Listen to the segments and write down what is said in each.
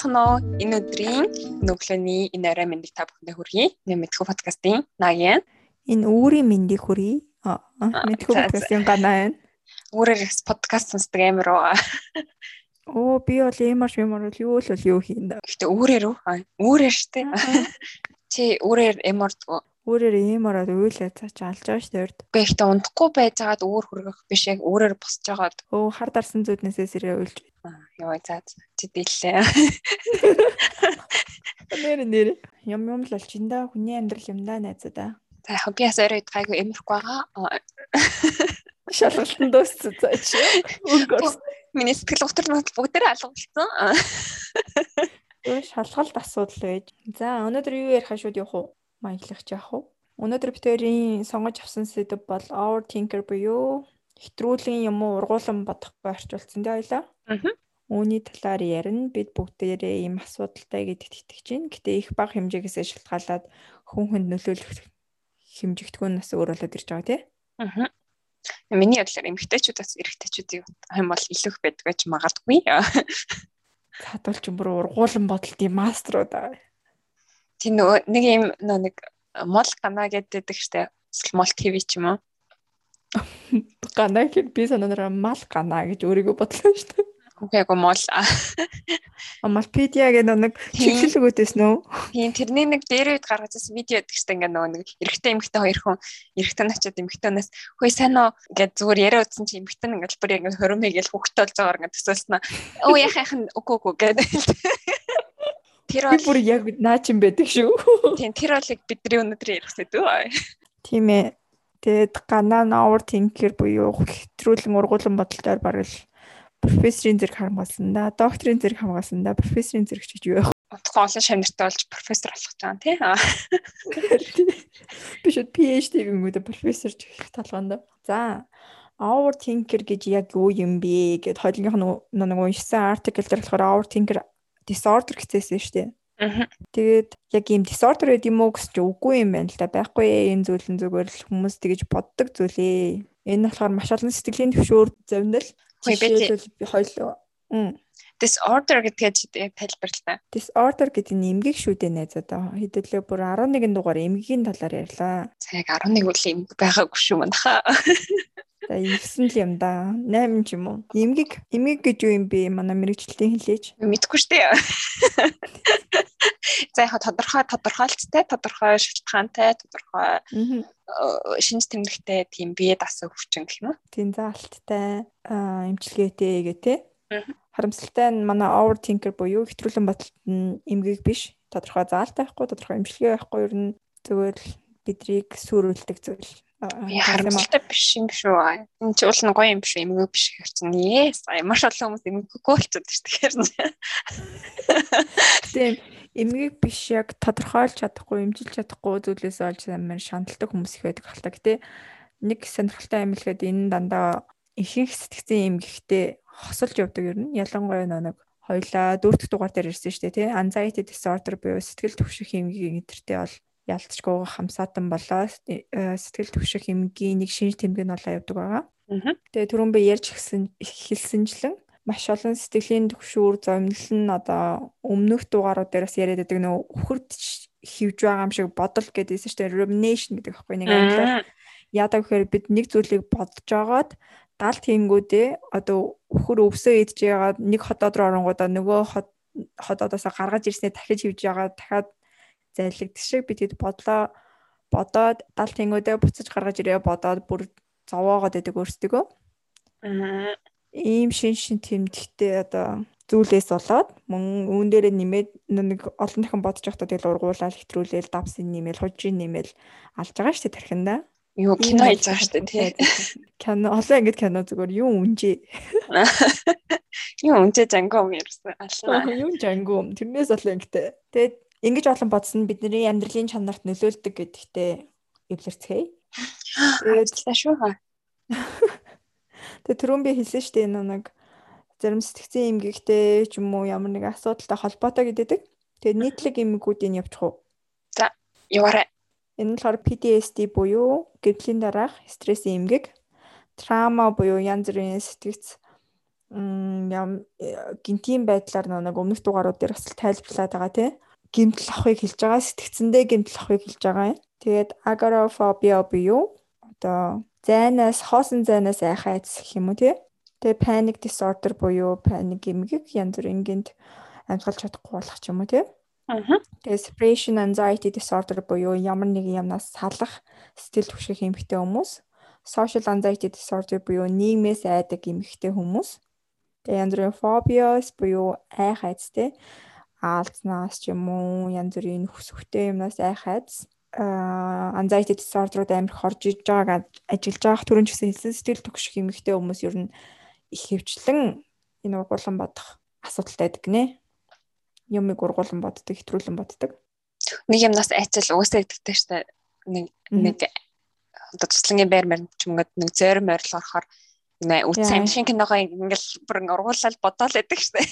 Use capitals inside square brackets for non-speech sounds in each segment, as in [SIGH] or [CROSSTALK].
Сайнцгано энэ өдрийн нүглөний энэ орой мэндийг та бүхэндээ хүргэе. Нэмэтгүү подкастын Нагийн. Энэ өөрийн мэндийг хүргэе. Мэдхүү подкастын ганаа байна. Өөрөөр подкаст сонсдог амир уу. Оо би бол ямар ямар бол юу л бол юу хийн. Гэхдээ өөрөөр үү? Өөрөөр штэ. Чи өөрөөр эмордгоо өөрөөр ийм ороод уйлаа цаач алж байгаа шүү дээ. Гэхдээ ихтэй унтахгүй байжгаад өөр хүргэх биш яг өөрөөр босч жагаад. Өө хар дарсан зүуднээсээ сэрээ уйлж. Йоо за чи дийлээ. Нэр нэр юм юм л энэ хүний амьдрал юм да найзаа. За яг би бас орой гайгүй эмэрхгүй байгаа. Шалгалтанд дууссан цаач. Миний сэтгэл готор бүгдээрээ алгуулсан. Өө шалгалт асуудал байж. За өнөөдөр юу ярих шууд явах уу? маяглагч яах вэ? Өнөөдөр битэрийн сонгож авсан сэдв бол overthinker буюу хэтрүүлэн юм уу ургуулan бодохгүй орчуулсан дээ хоёлаа. Үүний талаар ярина. Бид бүгдээрээ ийм асуудалтай гэдэгт итгэж байна. Гэтэ их бага хэмжээгээс шалтгаалаад хүн хүнд нөлөөлөх хэмжигдэхүүн нас өөрөөлөд ирж байгаа тий. Аа. Миний бодлоор эмгтээчүүдээс эрэгтэйчүүдийн хэм бол илүү байдаг гэж магадгүй. [LAUGHS] Цаадвал ч бүр ургуулan бодолтын мастерууд аа тийм нөгөө нэг юм нэг мол гана гэдэг штэ мол ТV ч юм уу. [LAUGHS] Гана гэхэд би санаараа мал гана гэж өөрийгөө бодлоо штэ. Үгүй яг мол. Амалпедиа гэдэг нэг чиглэл өгөөдөөс нөө. Тийм тэрний нэг дээр үед гаргаж ирсэн видео гэдэг штэ ингээ нөгөө нэг эрэгтэй эмэгтэй хоёр хүн эрэгтэй начаад эмэгтэйнээс хөөе сайн уу гэж зүгээр яриа утсан чи эмэгтэй нь ингээл бүр ингээ хөрөмэй гэж хөвгтөл заагаар ингээ төсөөлснө. Өө яхаа яхан үгүй үгүй гэдэг. Тэр бол бүр яг наачин байдаг шүү. Тийм тэр бол яг бидний өнөөдөр ярих сэдв. Тийм ээ. Тэгэд ганаа навар тинкер буюу хэтрүүлэн ургуулсан бодолтоор бараг л профессорын зэрэг хамгаалсан да, докторийн зэрэг хамгаалсан да, профессорын зэрэг ч гэж юу яах. Утга олон шавнартай болж профессор болох гэж байгаа тий. Би шууд PhD гингүүдэ профессор ч их талгаанда. За, overthinker гэж яг юу юм бэ гэд хоёулынх нь нэг уншсан артикл дээр болохоор overthinker disorder гэжсэн шүү дээ. Тэгээд яг ийм disorder гэдэг юм уу гэж үгүй юм байна л да. Байхгүй энэ зүйл нь зүгээр л хүмүүс тэгэж боддог зүйлээ. Энэ болохоор маш олон сэтгэлийн төвшөөр завнал. Жишээлбэл би хоёул disorder гэдгийг тайлбарлаа. Disorder гэдэг нь эмгэг шүү дээ найзаа да. Хэдүүлээ бүр 11 дугаар эмгэгийн талаар ярьлаа. За яг 11 үл эмгэг байгаагүй шүү манайхаа. За 9 л юм да. 8 ч юм уу. Эмгэг эмгэг гэж юу юм бэ? Манай мэрэгчлэлтэй хэлээч. Мэдгүй шүү дээ. За яг тодорхой тодорхойлцтой, тодорхой шалтгаантай, тодорхой шинж тэмдэгтэй тийм бие дасан өвчин гэх юм уу? Тийм заалттай, эмчилгээтэй гэх тээ. Харамсалтай нь манай overthinker буюу хэтрүүлэн баталт нь эмгэг биш. Тодорхой заалтай байхгүй, тодорхой эмчилгээ байхгүй ер нь зүгээр л бидрийг сүрүүлдэг зүйл харамсалтай биш юм шүү. Энэ ч уул нь гоё юм биш эмгэг биш хэрчэн. Yes. Маш олон хүмүүс эмгэггүй болчиход шүү дээ. Тийм. Эмгэг биш яг тодорхойлж чадахгүй, эмчилж чадахгүй зүйлээс олж амар шаналдаг хүмүүс их байдаг хальтаа. Гэтэ нэг сонирхолтой юм л гээд энэ дандаа ихэнх сэтгцэн эмгэгтэй хосолж явдаг юм. Ялангуяа нэг хоёлаа дөрөвдүгээр дугаар дээр ирсэн шүү дээ тий. Anxiety disorder буюу сэтгэл түвших эмгэг энтертэй бол ялцчгүй хамсаатан болоо. Э, сэтгэл төвших хэмгийн нэг шинж тэмдэг нь болоо явдаг байгаа. Тэгээ түрүүн би ярьж гисэн хэлсэнчлэн маш олон сэтгэлийн төвшүүр зовнил нь одоо өмнөх дугаарууд дээрээс яриад байдаг нөө үхэрд хөвж байгаа юм шиг бодол гэдээсэн чинь rumination гэдэг аахгүй нэг англиар яадаг гэхээр бид нэг зүйлийг бодож байгаад далд хийнгүүдээ одоо үхэр өвсөө идж яагаад нэг хотод руу оронгуудаа нөгөө хотодоос гаргаж ирснээр дахиж хөвж яагаад дахиад зайлэгдэх шиг бид хэд бодлоо бодоод дал тэнгүүдээ буцаж гаргаж ирээ бодоод бүр зовоогоод байдаг өөрсдөө. Аа. Ийм шин шин тэмдэгтэй одоо зүйлээс болоод мөн үүн дээр нэмээд нэг олон дахин бодож явахдаа тэгэл ургуулаад хэтрүүлээл давсын нэмэл хужийн нэмэл алж байгаа шүү дээ тархинда. Юу кино хийж байгаа шүү дээ тий. [LAUGHS] Кино олон ингэж кино зүгээр юу үнжээ. [LAUGHS] Юу үнжээ жангоо ярьсан. Аллаа. Юу жангоо. Тэрнээс олон ингэтэй. Тэгээд Ингэж олон бодсон нь бидний амьдралын чанарт нөлөөлдөг гэдэгтээ эвлэрцгээе. Тэгээд шүү. Тэгээ түрүүн би хэлсэн шүү дээ нэг зарим сэтгцэн эмгэгтэй ч юм уу ямар нэг асуудалтай холбоотой гэдэг. Тэгээд нийтлэг эмгэгүүдийг явуучих уу? За, яваарай. Энэ нь болохоор PTSD буюу гэрлийн дараах стресс эмгэг, трама буюу янз бүрийн сэтгц ям гинтийн байдлаар нэг өмнөх дугаарууд дээр бас тайлбарлаад байгаа тий. Гимтэл авахыг хэлж байгаа, сэтгцэндээ гимтэл авахыг хэлж байгаа юм. Тэгээд agoraphobia буюу одоо зайнаас хоосон зайнаас айхаа айдас гэх юм уу тий. Тэгээ panic disorder буюу panic эмгэг янз бүрийн гинт амжилж чадахгүй болох ч юм уу тий. Аа. Тэгээ separation anxiety disorder буюу ямар нэгэн юмнаас салах сэтгэл түших эмгтэй хүмүүс. Social anxiety disorder буюу нийгмээс айдаг эмгтэй хүмүүс. Тэгээ янз бүрийн phobias буюу айх айцтэй аалзнаас ч юм уу янз бүрийн хүсвхтэй юмнаас айх айц. Anxiety disorder-ууд амар хорж иж байгааг ажиллаж байгаа түрүүн ч гэсэн хэлсэн сэтгэл түгших эмгтэй хүмүүс ер нь их хөвчлэн энэ ургуулсан бодох асуудалтай байдаг гинэ юмыг ургуулan боддог, хэтрүүлэн боддог. Нэг юмнаас айцал уусаа гэдэгтэй штэ. Нэг нэг одоо туслангийн байр мэр ч юм уу нэг зөөр морил орохоор нэ үтсэн амшин киногоо ингээл бүр ургуулаад бодоол байдаг штэ.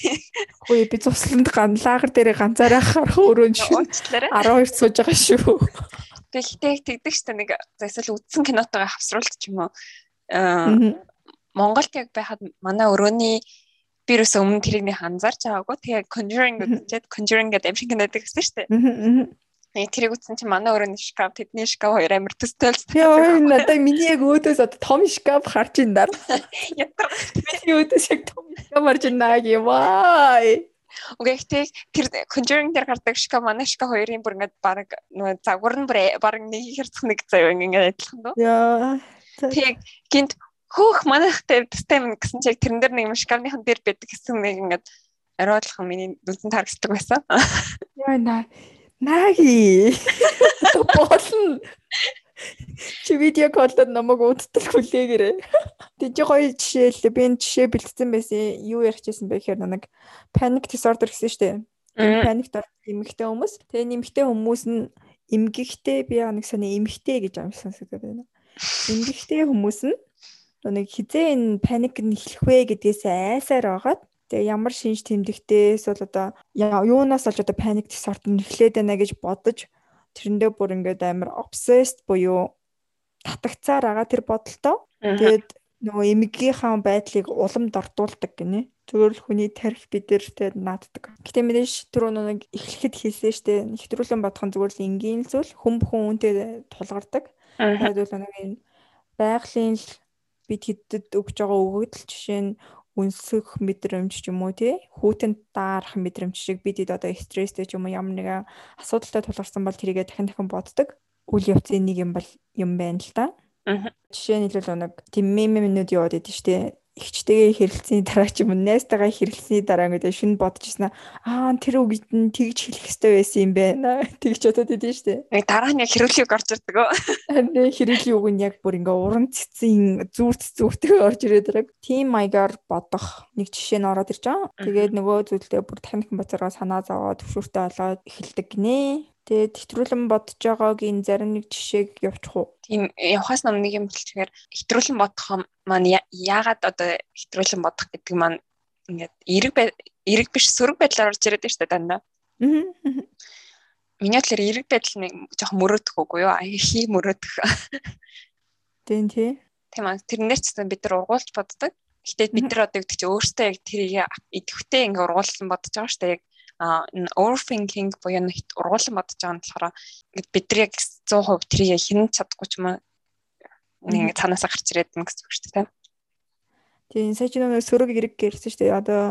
Хөөе би цусланд ганлагар дээр ганцаараа харах өрөөнд шүү. 12 сууж байгаа шүү. Тэгтээ тэгдэг штэ нэг засал үтсэн кинотойгоо хавсруулт ч юм уу. Аа Монголд яг байхад манай өрөөний юусэн өмнө тэрийг нэг анзаарч байгаагүй. Тэгээ Conjuring үзээд Conjuring гэдэг амшиг кинодаг гэсэн шүү Аа. тэрийг үзсэн чинь манай өрөөний шкаф тэдний шкаф хоёр амар төстэй л. Яа, надаа миний яг өөдөөс одоо том шкаф харж ин дараа. [LAUGHS] Миний өөдөөс яг том шкаф харж ин наа гівай. Угэгтэй тэр Conjuring дээр гардаг шкаф манай шкаф хоёрын бүр ингээд баг нөгөө загвар нь бүр баг нэг хэрцэх нэг заяа ингээд адилхан дөө. Яа. Тэг гинт хөөх манайхтай систем гэсэн чиг тэрэн дээр нэг шкафныхан дээр байдаг гэсэн нэг ингээд ариудлах миний дүнсэн тарагсдаг байсан. Яа наа. Наги. [LAUGHS] Болно. Чи видео коллод намайг удтал хүлээгээрэй. Тэг чи гоё жишээл би энэ жишээ бэлдсэн байсан. Юу ярьчихсан бэ гэхээр нэг panic disorder гэсэн дээ. Panic дор эмэгтэй хүмүүс. Тэгээ нэмэгтэй хүмүүс нь эмгэгтэй би яг нэг сони эмэгтэй гэж амжсан сонсогдоод байна. Эмгэгтэй хүмүүс нь нэг хизээ энэ паник нь эхлэх вэ гэдгээс айсаар байгаад тэгээ ямар шинж тэмдэгтээс бол одоо юунаас олж одоо паник нь эхлээд байна гэж бодож тэрэндээ бүр ингээд амар obsessed буюу татагцаар байгаа тэр бодолтой. Тэгээд нөгөө эмгэгийнхаа байдлыг уламд ортуулдаг гинэ. Зөвөр л хүний тарих бидэртэй нааддаг. Гэтэ мэдээж түрүү нэг эхлэхэд хэлсэн штэ нэвтрүүлэн бодох нь зүгээр л энгийн зүйл хүм бүхэн үнтэй тулгардаг. Тэгээд бол нэг энэ байгалийн бид хэдэд өгж байгаа өгөгдөл жишээ нь үнсэх мэдрэмж ч юм уу тий? Хүүтэнд даарах мэдрэмж шиг бид хэд одоо стресстэй ч юм уу ямар нэгэн асуудалтай тулгарсан бол тэрийгэ дахин дахин боддог. Үйл явцын нэг юм бол юм байна л да. Жишээ нь хэлбэл нэг тийм мемэнүүд яваад идэв штэ ихчтэйгээ хэрэлцсэний дараа ч юм уу найстайгаа хэрэлцсэний дараа шүн бодож ирсэн аа тэр үгд нь тэгж хэлэх хэрэгтэй байсан юм байна. [LAUGHS] Тэгж бодоод идэв штэ. Дараа нь яг хэрүүлгийг орж ирдэг өө [LAUGHS] нэ хэрүүлийн үг нь яг бүр ингээ уран цэцэн зүрт зүртээ орж ирээд байгаа. Тим маягаар бодох. Нэг жишээ нь ороод ирж байгаа. Тэгээд нөгөө зүйлдээ бүр дахин боцороо санаа зовоод төвшөртэй болоод эхэлдэг гинэ Тэгээд хэтрүүлэн бодож байгаагийн зарим нэг жишээг явуучих уу? Тийм явахаас нам нэг юм болчихоор хэтрүүлэн бодох маань яагаад одоо хэтрүүлэн бодох гэдэг маань ингээд эрэг эрэг биш сөрөг байдлаар орж ирээд байна шүү дээ дандаа. Аа. Миний талаар эрэг байдал нэг жоохон мөрөөдөх үгүй юу? Хий мөрөөдөх. Тийм тий. Тийм аа тэрнээс ч бид нар ургуулж боддог. Гэтэ бид нар одоо гэдэг чи өөртөө яг тэрийг идэвхтэй ингээ ургуулсан бодож байгаа шүү дээ. Яг overthinking буюу нэг ургуулсан бодож байгаа нь болохоор бид нар яг 100% тэрийг хинэн чадахгүй ч юм нэг цаанаасаа гарч ирээд байна гэсэн үг шүү дээ. Тийм сая чи нэг сөрөг хэрэг гэрсэн шүү дээ. Одоо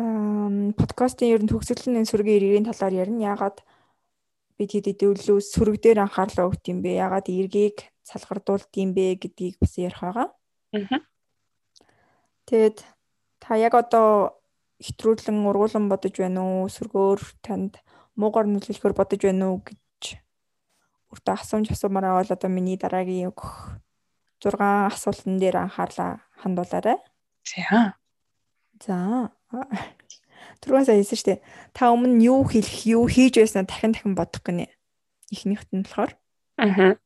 ам подкастын ер нь төгсгөлийн сөрөгийн эргийн талаар ярина. Ягаад бид хэд хэдүүлүү сөрөг дээр анхаарлаа өгд юм бэ? Ягаад эргийг салгардуулд юм бэ гэдгийг бас ярих байгаа. Аа. Тэгэд та яг одоо хэтрүүлэн ургуулan бодож байна уу? Сүргөөр танд муугар нөлөөлөхөөр бодож байна уу гэж өөртөө асуумж асуумаараа бол одоо миний дараагийн өгөх 6 асуултан дээр анхаарлаа хандуулаарай. За. За. Түрүүн сая хэлсэн шүү дээ. Та өмнө юу хэлэх, юу хийж байснаа дахин дахин бодох гинэ. Эхнийхт нь болохоор. Аа.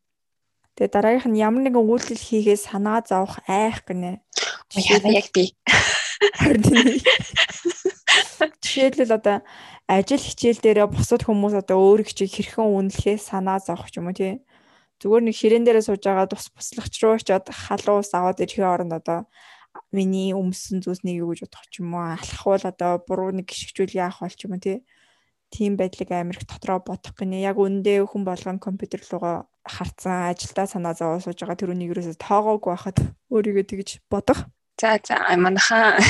Тэгээ дараагийнх нь ямар нэгэн үйлдэл хийгээ санаа зовох айх гинэ. Яа яг би. Харин жишээлбэл одоо ажил хичээл дээрээ бусад хүмүүс одоо өөрийг чи хэрхэн үнэлэхээ санаа зовох ч юм уу тий. Зүгээр нэг ширээн дээрээ сууж байгаа тус буслахч руу очиод халуус аваад ирэхийн оронд одоо миний өмсөн зүйлснийг юу гэж бодох ч юм уу алхахвал одоо буруу нэг гიშгчүүл яах бол ч юм уу тий. Тийм байдлыг амирх дотроо бодох гинэ. Яг үндэ хүн болгон компьютер руугаа харцсан ажилдаа санаа зовоо сууж байгаа тэр үнийг юусоо тоогоогүй байхад өөрийгөө тэгж бодох за за манайхаа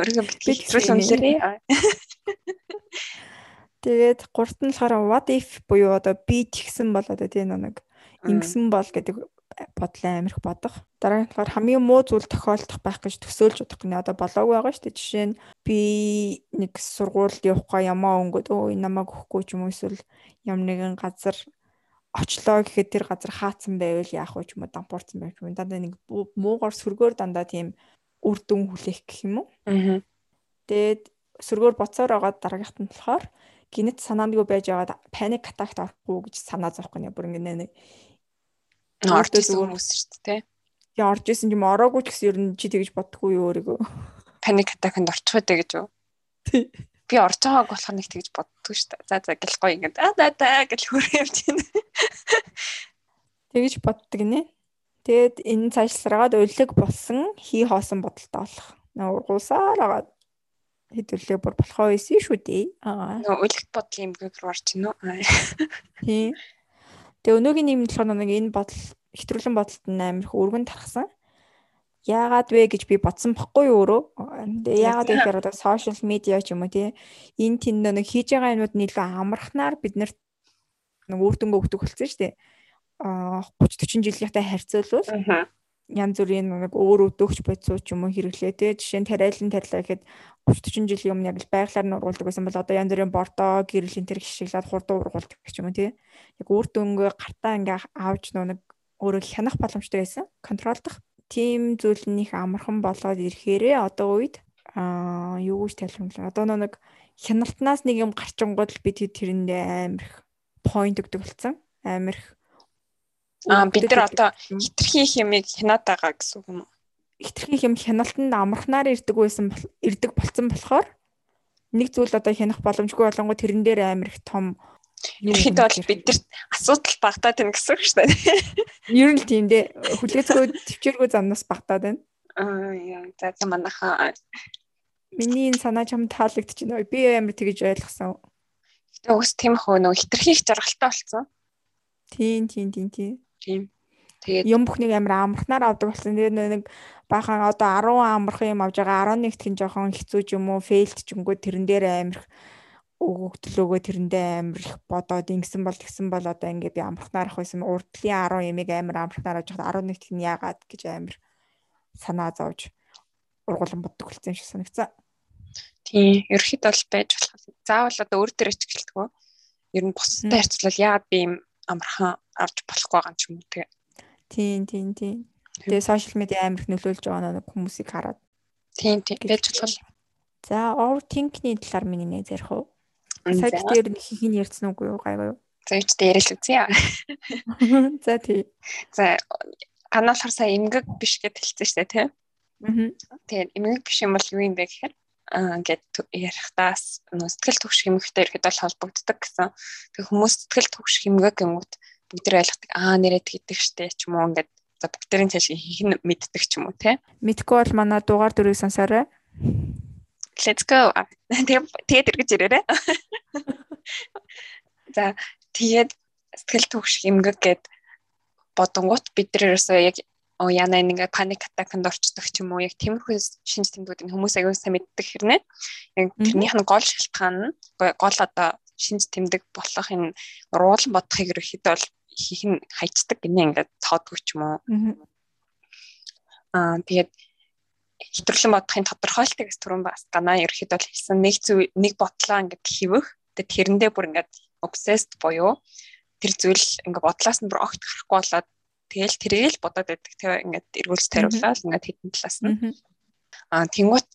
өөрийгөө хэтрүүл үнэлэрээ Тэгээд гурт нь болохоор what if буюу одоо би тэгсэн бол одоо тийм нэг ингэсэн бол гэдэг бодлоо амирх бодох. Дараа нь болохоор хамгийн муу зүйл тохиолдох байх гэж төсөөлж бодох гэнэ. Одоо болоогүй байгаа шүү дээ. Жишээ нь би нэг сургуульд явахгүй ямаа өнгөд өө намайг өгөхгүй ч юм уу эсвэл ямар нэгэн газар очлоо гэхэд тэр газар хаацсан байвал яах вэ ч юм уу дампуурсан байх юм. Дандаа нэг муугар сөргөөр дандаа тийм үр дүн хүлээх гэх юм уу. Аа. Тэгээд сөргөөр боцоор байгаа дараагийнх нь болохоор гинэт санаандгүй байж байгаад паник атакт орохгүй гэж санаа зовх гэнэ бүр ингэ нэг орж исэн хүмүүс шүү дээ тий орж исэн юм ороогүй ч гэсэн ер нь чи тэгж боддггүй юу өөрийгөө паник атакт орчих вэ гэж юу тий би орж байгааг болохоор нэг тэгж боддгоо шүү дээ за за гэлгүй ингэ а да да гэж хөрөө явж байна тэгж боддог нэ тэгээд энэ цаашлараад улиг болсон хий хоосон бодолтой болох наа ургуулсаар агаад хэдвэрлээ бүр болохоо байсан шүү дээ. Аа. Нөө үлгт бодлын эмгэг рүү орж гинөө. Тийм. Тэгээ өнөөгийн юм болохоор нэг энэ бодол хэтрүүлэн бодолд амар их өргөн тархсан. Яагаад вэ гэж би бодсон бохгүй юу өөрөө. Тэгээ яагаад гэхээр одоо сошиал медиа ч юм уу тий энэ тэнд нэг хийж байгаа юмуд нийлээ амархнаар бид нарт нэг үр дүнгээ өгдөг болсон шүү дээ. Аа 30 40 жилийнхтэй харьцуулбал янз бүрийн нэг өөр өдөөгч бодисуу ч юм уу хэрэглээ те жишээ нь тариалан тарилаа гэхэд 30 40 жилийн өмнө яг л байглаар нь ургуулдаг байсан бол одоо янз бүрийн бордоо гэрлийн тэр хишиглаад хурдан ургуулдаг ч юм уу те яг үр дүнгээ гартаа ингээ авч нэг өөрөө хянах боломжтой байсан контролдох тийм зүйл нөх амархан болоод ирэхээрээ одоо үед аа юу гэж тайлбарлах одоо нэг хяналтнаас нэг юм гарчингууд л бид тэрэндээ амирх point өгдөг болсон. Амирх Аа бид нар одоо хитрхи хэмиг хянаад байгаа гэсэн үг юм уу? Хитрхи хэм хяналтанд амархнаар ирдэг байсан ирдэг болцсон болохоор нэг зүйл одоо хянах боломжгүй болонгоо тэрэн дээр амар их том Ерөнхийдөө бол бидэрт асуудал багтаад байна гэсэн үг шүү дээ. [LAUGHS] Ер нь тийм дээ. Хүлээцгүй төвчээргүй замнаас багтаад байна. Аа яа за за манайхаа Миний энэ санаа чам таалагдчихна. Би амар тэгж ойлгосон. Гэтэ уус тийм хөө нөгөө хитрхи их жаргалтай болсон. Тийм тийм тийм тийм тийм. Тэгээд юм бүхнийг амар амархнаар авдаг болсон. Тэгээд нэг баахан одоо 10 амархан юм авж байгаа 11-т нь жоохон хэцүү ч юм уу фейлд ч өнгөө тэрэн дээр амарх өгөгдлөөгөө тэрэндээ амар их бодоод ингэсэн бол тэгсэн бол одоо ингээ би амархнаар ах байсан урдлын 10 ямиг амар амархнаар авч хаад 11-т нь яагаад гэж амар санаа зовж ургуулan боддог болсон юм шиг санагцсан. Тийм, ерөөхдөө бол байж болох. Заавал одоо өөр дээр ичгэлтгөө. Ер нь бусдад харьцуулбал яагаад би юм амархан авч болохгүй байгаа юм ч юм уу тэгээ. Тийм тийм тийм. Тэгээ сошиал медиа амар их нөлөөлж байгаа нэг хүмүүсийг хараад. Тийм тийм байж болох. За overthinking-ний талаар миний нэ ярих уу? Сайд дээр нэг хин ярьсан уу юу гайгүй юу? За ич дээр л үзье. [LAUGHS] За тий. За анаалахар сая эмгэг биш гэд хэлсэн шүү дээ тий. Аа. Тэгээд эмгэг биш юм бол юу юм бэ гэхээр ингээд ярихдаас сэтгэл төвш хэмэгтэй ирэхэд бол холбогддог гэсэн. Тэг хүмүүс сэтгэл төвш хэмгэг гэмүүд бүгд ойлгодог. Аа нэрээ тэгдэг штэ ч юм уу ингээд за бүгдэрийн цааш хийх мэддэг ч юм уу те. Мэдгүй бол манай дугаар дөрөв сонсоорой. Let's go. Тэгээд эргэж ирээрэй. За тэгээд сэтгэл төвш хэмгэг гэд бодонгууд бид нар ерөөсөө яг оо яна ингээ паник атаканд орчдог ч юм уу яг тиймэрхүү шинж тэмдгүүдийг хүмүүс аягүй сайн мэддэг хэрнээ. Яг тэрнийх нь гол шалтгаан нь гол одоо шинж тэмдэг болох энэ уруулан бодохыг ерөөхдөө бол хийх нь хайцдаг гинэ ингээд цоодгүй ч юм уу. Аа тэгээд хэвтрлэн бодохын тодорхойлолт гэж түрүүн бас ганаа ерөөхдөө хэлсэн нэг зүйл нэг бодлоо ингээд хивэх тэгээд тэрэндээ бүр ингээд obsessed буюу тэр зүйл ингээд бодлоос нь бүр огт гарахгүй болоод Тэгэл тэрийг л бодоод байдаг. Тэгээ ингээд эргүүлж тариулаад ингээд хитэн талаас нь. Аа тэнгуут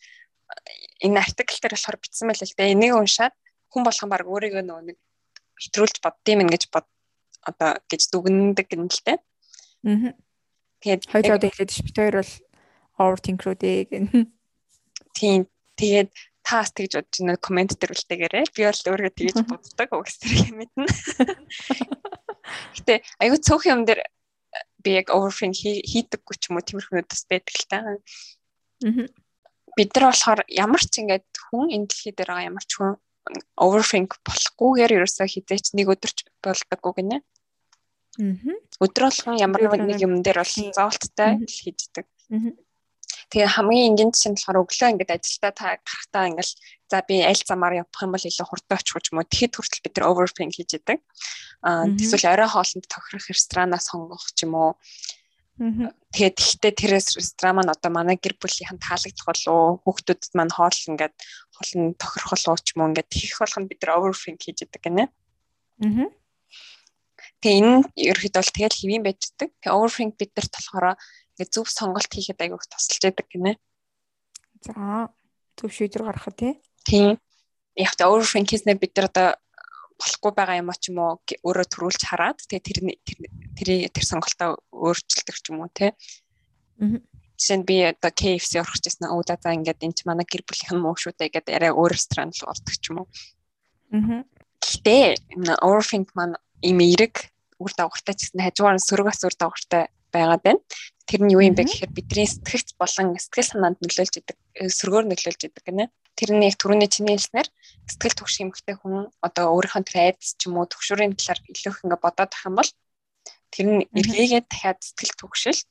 энэ артикл дээр болохоор бичсэн байлаа л дээ. Энийг уншаад хүн болгон баг өөрийгөө нөгөө нэг хэтрүүлж боддсон юм гэж бод одоо гэж дүгндэг юм л дээ. Аа. Тэгээд хоёул одоо хэлээд ш бит хоёр бол overthinker үү гэн. Тийм. Тэгээд таас тэгж бодож байна комент дээр үлдээгээрэй. Би бол өөрөө тэгж боддог. Угс тэрийг мэднэ. Гэтэ аюу цөөх юм дээр би яг overthink хийдэггүй ч юм уу тиймэрхүү бас байдаг л та. Аа. Бид нар болохоор ямар ч ингээд хүн энэ дэлхий дээр байгаа ямар ч хүн overthink болохгүйгээр ерөөсөө хизээч нэг өдөрч болдоггүй гинэ. Аа. Өдөр болгон ямар нэг юм дээр бол зоолттой хийдэг. Тэгээ хамгийн энгийн жишээ нь болохоор өглөө ингээд ажилдаа та гарахтаа ингээд за би аль замаар явах юм бол илүү хурдан очих ч юм уу. Тэгэхэд хүртэл бид нар overthink хийж идэг. Аа эсвэл орой хоолнд тохирох ресторанаа сонгох ч юм уу. Тэгээд ихтэй тэр ресторан маань одоо манай гэр бүлийнхэн таалагдах болов хүүхдүүдэд маань хоол ингээд хоолн тохирох болов ч юм уу ингээд хийх болгонд бид нар overthink хийж идэг гинэ. Аа. Тэгээ энэ ерөөхдөө бол тэгэл хэвэн байждаг. Тэгээ overthink бид нарт болохоор ингээд зөв сонголт хийхэд айгүйх тусалж яадаг гинэ. За зөв шийдвэр гаргахад тий. Тийм. Яг та overthink хийснээр бид нар одоо болохгүй байгаа юм ч юм уу өөрөө төрүүлж хараад тэгээ тэр тэр тэр сонголтоо өөрчилдөг ч юм уу тий. Жишээ нь би одоо KFC орох гэжсэн оо за ингээд энэ ч манай гэр бүлийнхэн муу шүү дээ гэдэг арай өөр ресторан руу ордог ч юм уу. Аа. Гэтэ overthink маань им эрэг үр дагавартай ч гэсэн хажуугаар нь сөрөг ас үр дагавартай байгаад байна. Тэр нь юу юм бэ гэхээр бидний сэтгэгч болон сэтгэл санаанд нөлөөлж идэг, э, сөргөөр нөлөөлж идэг гинэ. Тэр нь яг түрүүний чиний хэлснээр сэтгэл түгш юмхтэй хүн одоо өөрийнхөө тэр айдас ч юм уу төгшөрийн талаар илүү их ингээ бодоод тах юм бол тэр нь эргээгээд дахиад сэтгэл түгшэлт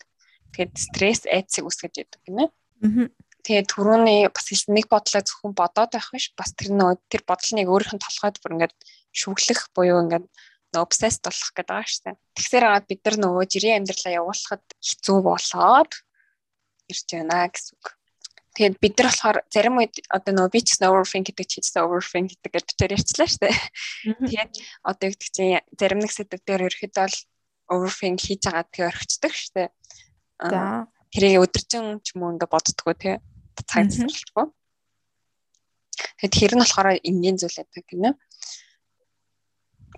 тэгээд стресс айдсыг үүсгэж идэг гинэ. Тэгээд түрүүний бас хэлсэн нэг бодлоо зөвхөн бодоод байх биш бас тэр нөө тэр бодлыг өөрийнх нь толгойд бүр ингээд шүглэх буюу ингээд obsessed болох гэдэг байгаа шүү дээ. Тэгэхээр аваад бид нар нөгөө жирийн амьдралаа явуулахад хэцүү болоод ирж байна гэсэн үг. Тэгээд бид нар болохоор зарим үед одоо нөгөө би ч гэсэн overthink гэдэг чи гэсэн overthink гэдэг гэж битээр ярьчлаа шүү дээ. Тэгээд одоо юу гэдэг чинь зарим нэг сэдв дээр ерөөхдөө бол overthink хийж байгаа тэгээ орхицдаг шүү дээ. За тэрийг өдөржин ч юм уу ингээ боддгоо тий цаг засварлахгүй. Тэгэхээр нь болохоор энгийн зүйл байдаг гинэ.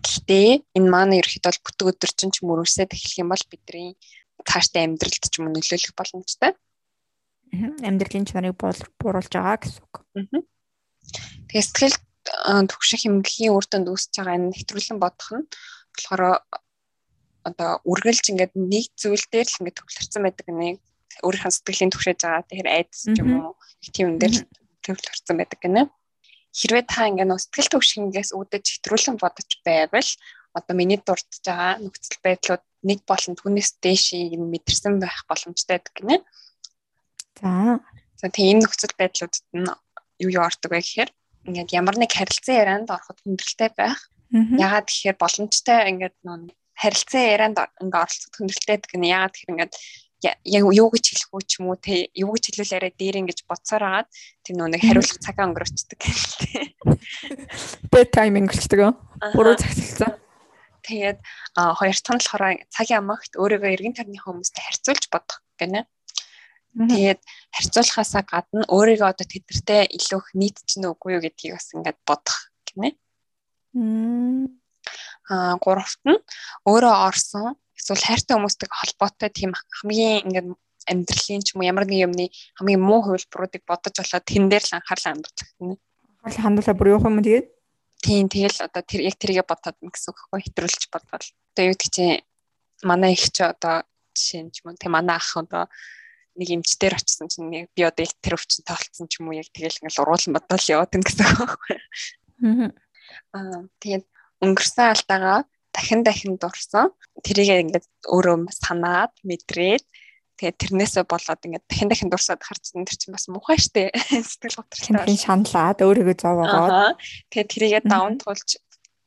Гэхдээ энэ маань ерөөхдөө бол бүтэг өдөр чинь ч мөрөөсөд эхлэх юм бол бидний цаашдаа амьдралд ч юм нөлөөлөх боломжтой. Амьдралын чанарыг бууруулж байгаа гэсэн үг. Тэгээ сэтгэл төгших хэмнэлийн үр дүнд үүсэж байгаа энэ хэтрүүлэн бодох нь болохоор одоо үргэлж ингээд нэг зүйл дээр л ингээд төвлөрсөн байдаг нэг өөрийнхөө сэтгэлийн төвшөөж байгаа. Тэр айдас ч юм уу тийм юм дээр төвлөрсөн байдаг гинэ хэрвээ та ингээ нөө сэтгэл төвшингээс үүдэж хэтрүүлэн бодож байвал одоо миний дурдж байгаа нөхцөл байдлууд нэг болон түүнээс дээш юм мэдэрсэн байх боломжтой гинэ. За. За тийм энэ нөхцөл байдлуудад нь юу юу ордог вэ гэхээр ингээд ямар нэг харилцан ярианд ороход хүндрэлтэй байх. Ягаад гэхээр боломжтой ингээд нөө харилцан ярианд ингээ оролцоход хүндрэлтэй нь ягаад гэхээр ингээд яг юу гэж хэлэх үү ч юм уу те юу гэж хэлвэл арай дээр ингэж бодсоор агаад тэр нөө нэг хариулах цагаа өнгөрөөчдөг гэлтэй. [LAUGHS] Bad timing гэлчдэг. Буруу цагталсан. Тэгээд хоёр дахь нь болохоор цагийн амагт өөрийгөө эргэн тойрны хүмүүстэй харьцуулж бодох гэнэ. Тэгээд харьцуулахаасаа гадна өөрийгөө одоо тэдэртэй илүү их нийтж нүггүй юу гэдгийг бас ингээд бодох гинэ. Аа гуравт нь өөрөө орсон эсвэл хайртай хүмүүстэй холбоотой тийм хамгийн ингээд амьдралын ч юм уу ямар нэг юмны хамгийн муу хувилбаруудыг бодож болоод тэн дээр л анхаарлаа хандуулах гэнэ. Анхаарлаа хандуулаа бүр явах юм тэгээд тийм тэгэл одоо тэр яг тэрийгэ бодоод гэсэн үг хөө хэтрүүлж бодвол одоо юу гэж чинь манай их ч одоо жишээ нь ч юм уу тийм манай ах одоо нэг эмчтэр очсон чинь би одоо яг тэр өвчин тоолцсон ч юм уу яг тэгэл ингээл уруулан бодвол яваад гэн гэсэн үг байхгүй. Аа тэгээд өнгөрсөн алдаагаа дахин дахин дурсан. Тэрийг ингээд өөрөө санаад мэдрээд тэгээд тэрнээсээ болоод ингээд дахин дахин дурсаад харцсан тэр чинь бас муухай штэ [LAUGHS] сэтгэл готролтой. Хин шаналаад өөрийгөө зовоогоод тэгээд тэрийгээ даун тулж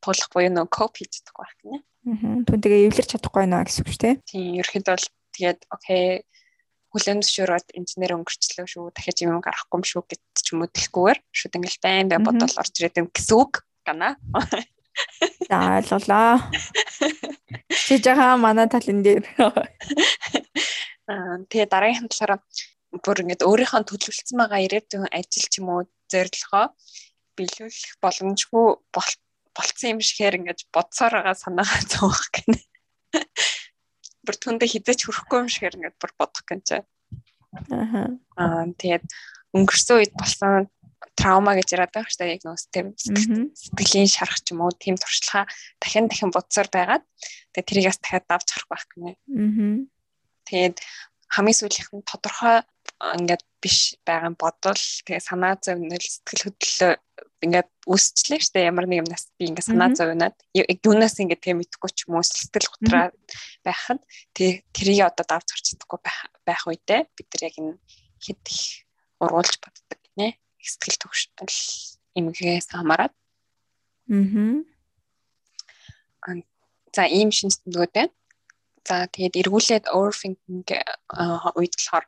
тулах буюу нөө коп чадахгүй байх гинэ. Аа. Түн тэгээ эвлэрч чадахгүй байна гэсэн үг шүү дээ. Тийм ерөөхдөө бол тэгээд окей хүлэн зөвшөөрөөд инженер өнгөрчлөө шүү дахиж юм гарахгүй юм шүү гэж ч юм уу тэгхгүйгээр шууд ингээл байн байн бодол орж ирээд юм гэсэн үг гана. [LAUGHS] За ойлголоо. Чи жаха манай талын дээр. [LAUGHS] Аа тэгээ дараагийн талаараа бүр ингэж өөрийнхөө төлөвлөсөн байгаа ирээдүйн ажил ч юм уу зорилгоо биелүүлэх боломжгүй болцсон юм шигээр ингэж бодсоор байгаа санаагаа [LAUGHS] зовох гэнэ. Бүр түндэ хизээч хүрэхгүй юм шигээр ингэж бүр бодох гэж. Аа. Аа тэгээд өнгөрсөн үед болсон траума гэж яриад байгаа шүү дээ. Яг нөөс тийм сэтгэлийн шарах ч юм уу тийм туршлагаа дахин дахин бодсоор байгаад тэгээ тэрийг бас дахиад давж харах байх гинэ. Аа. Тэгээд хамгийн сүүлийнх нь тодорхой ингээд биш байгаа бодвол тэгээ санаа зовнил сэтгэл хөдлөлөө ингээд үүсчлээ штэ ямар нэг юмнаас би ингээд санаа зовнаад юунаас ингээд тэгээ мэдхгүй ч юм уу сэтгэл готраа байхад тэгээ тэрийг одоо давж гарч чадахгүй байх үедээ бид нар яг энэ хэд их ургуулж боддог гинэ сэтгэл төвшөл эмгээс хамаарат аа за ийм шинжтэндүүд байна За тэгээд эргүүлээд overthinking болохоор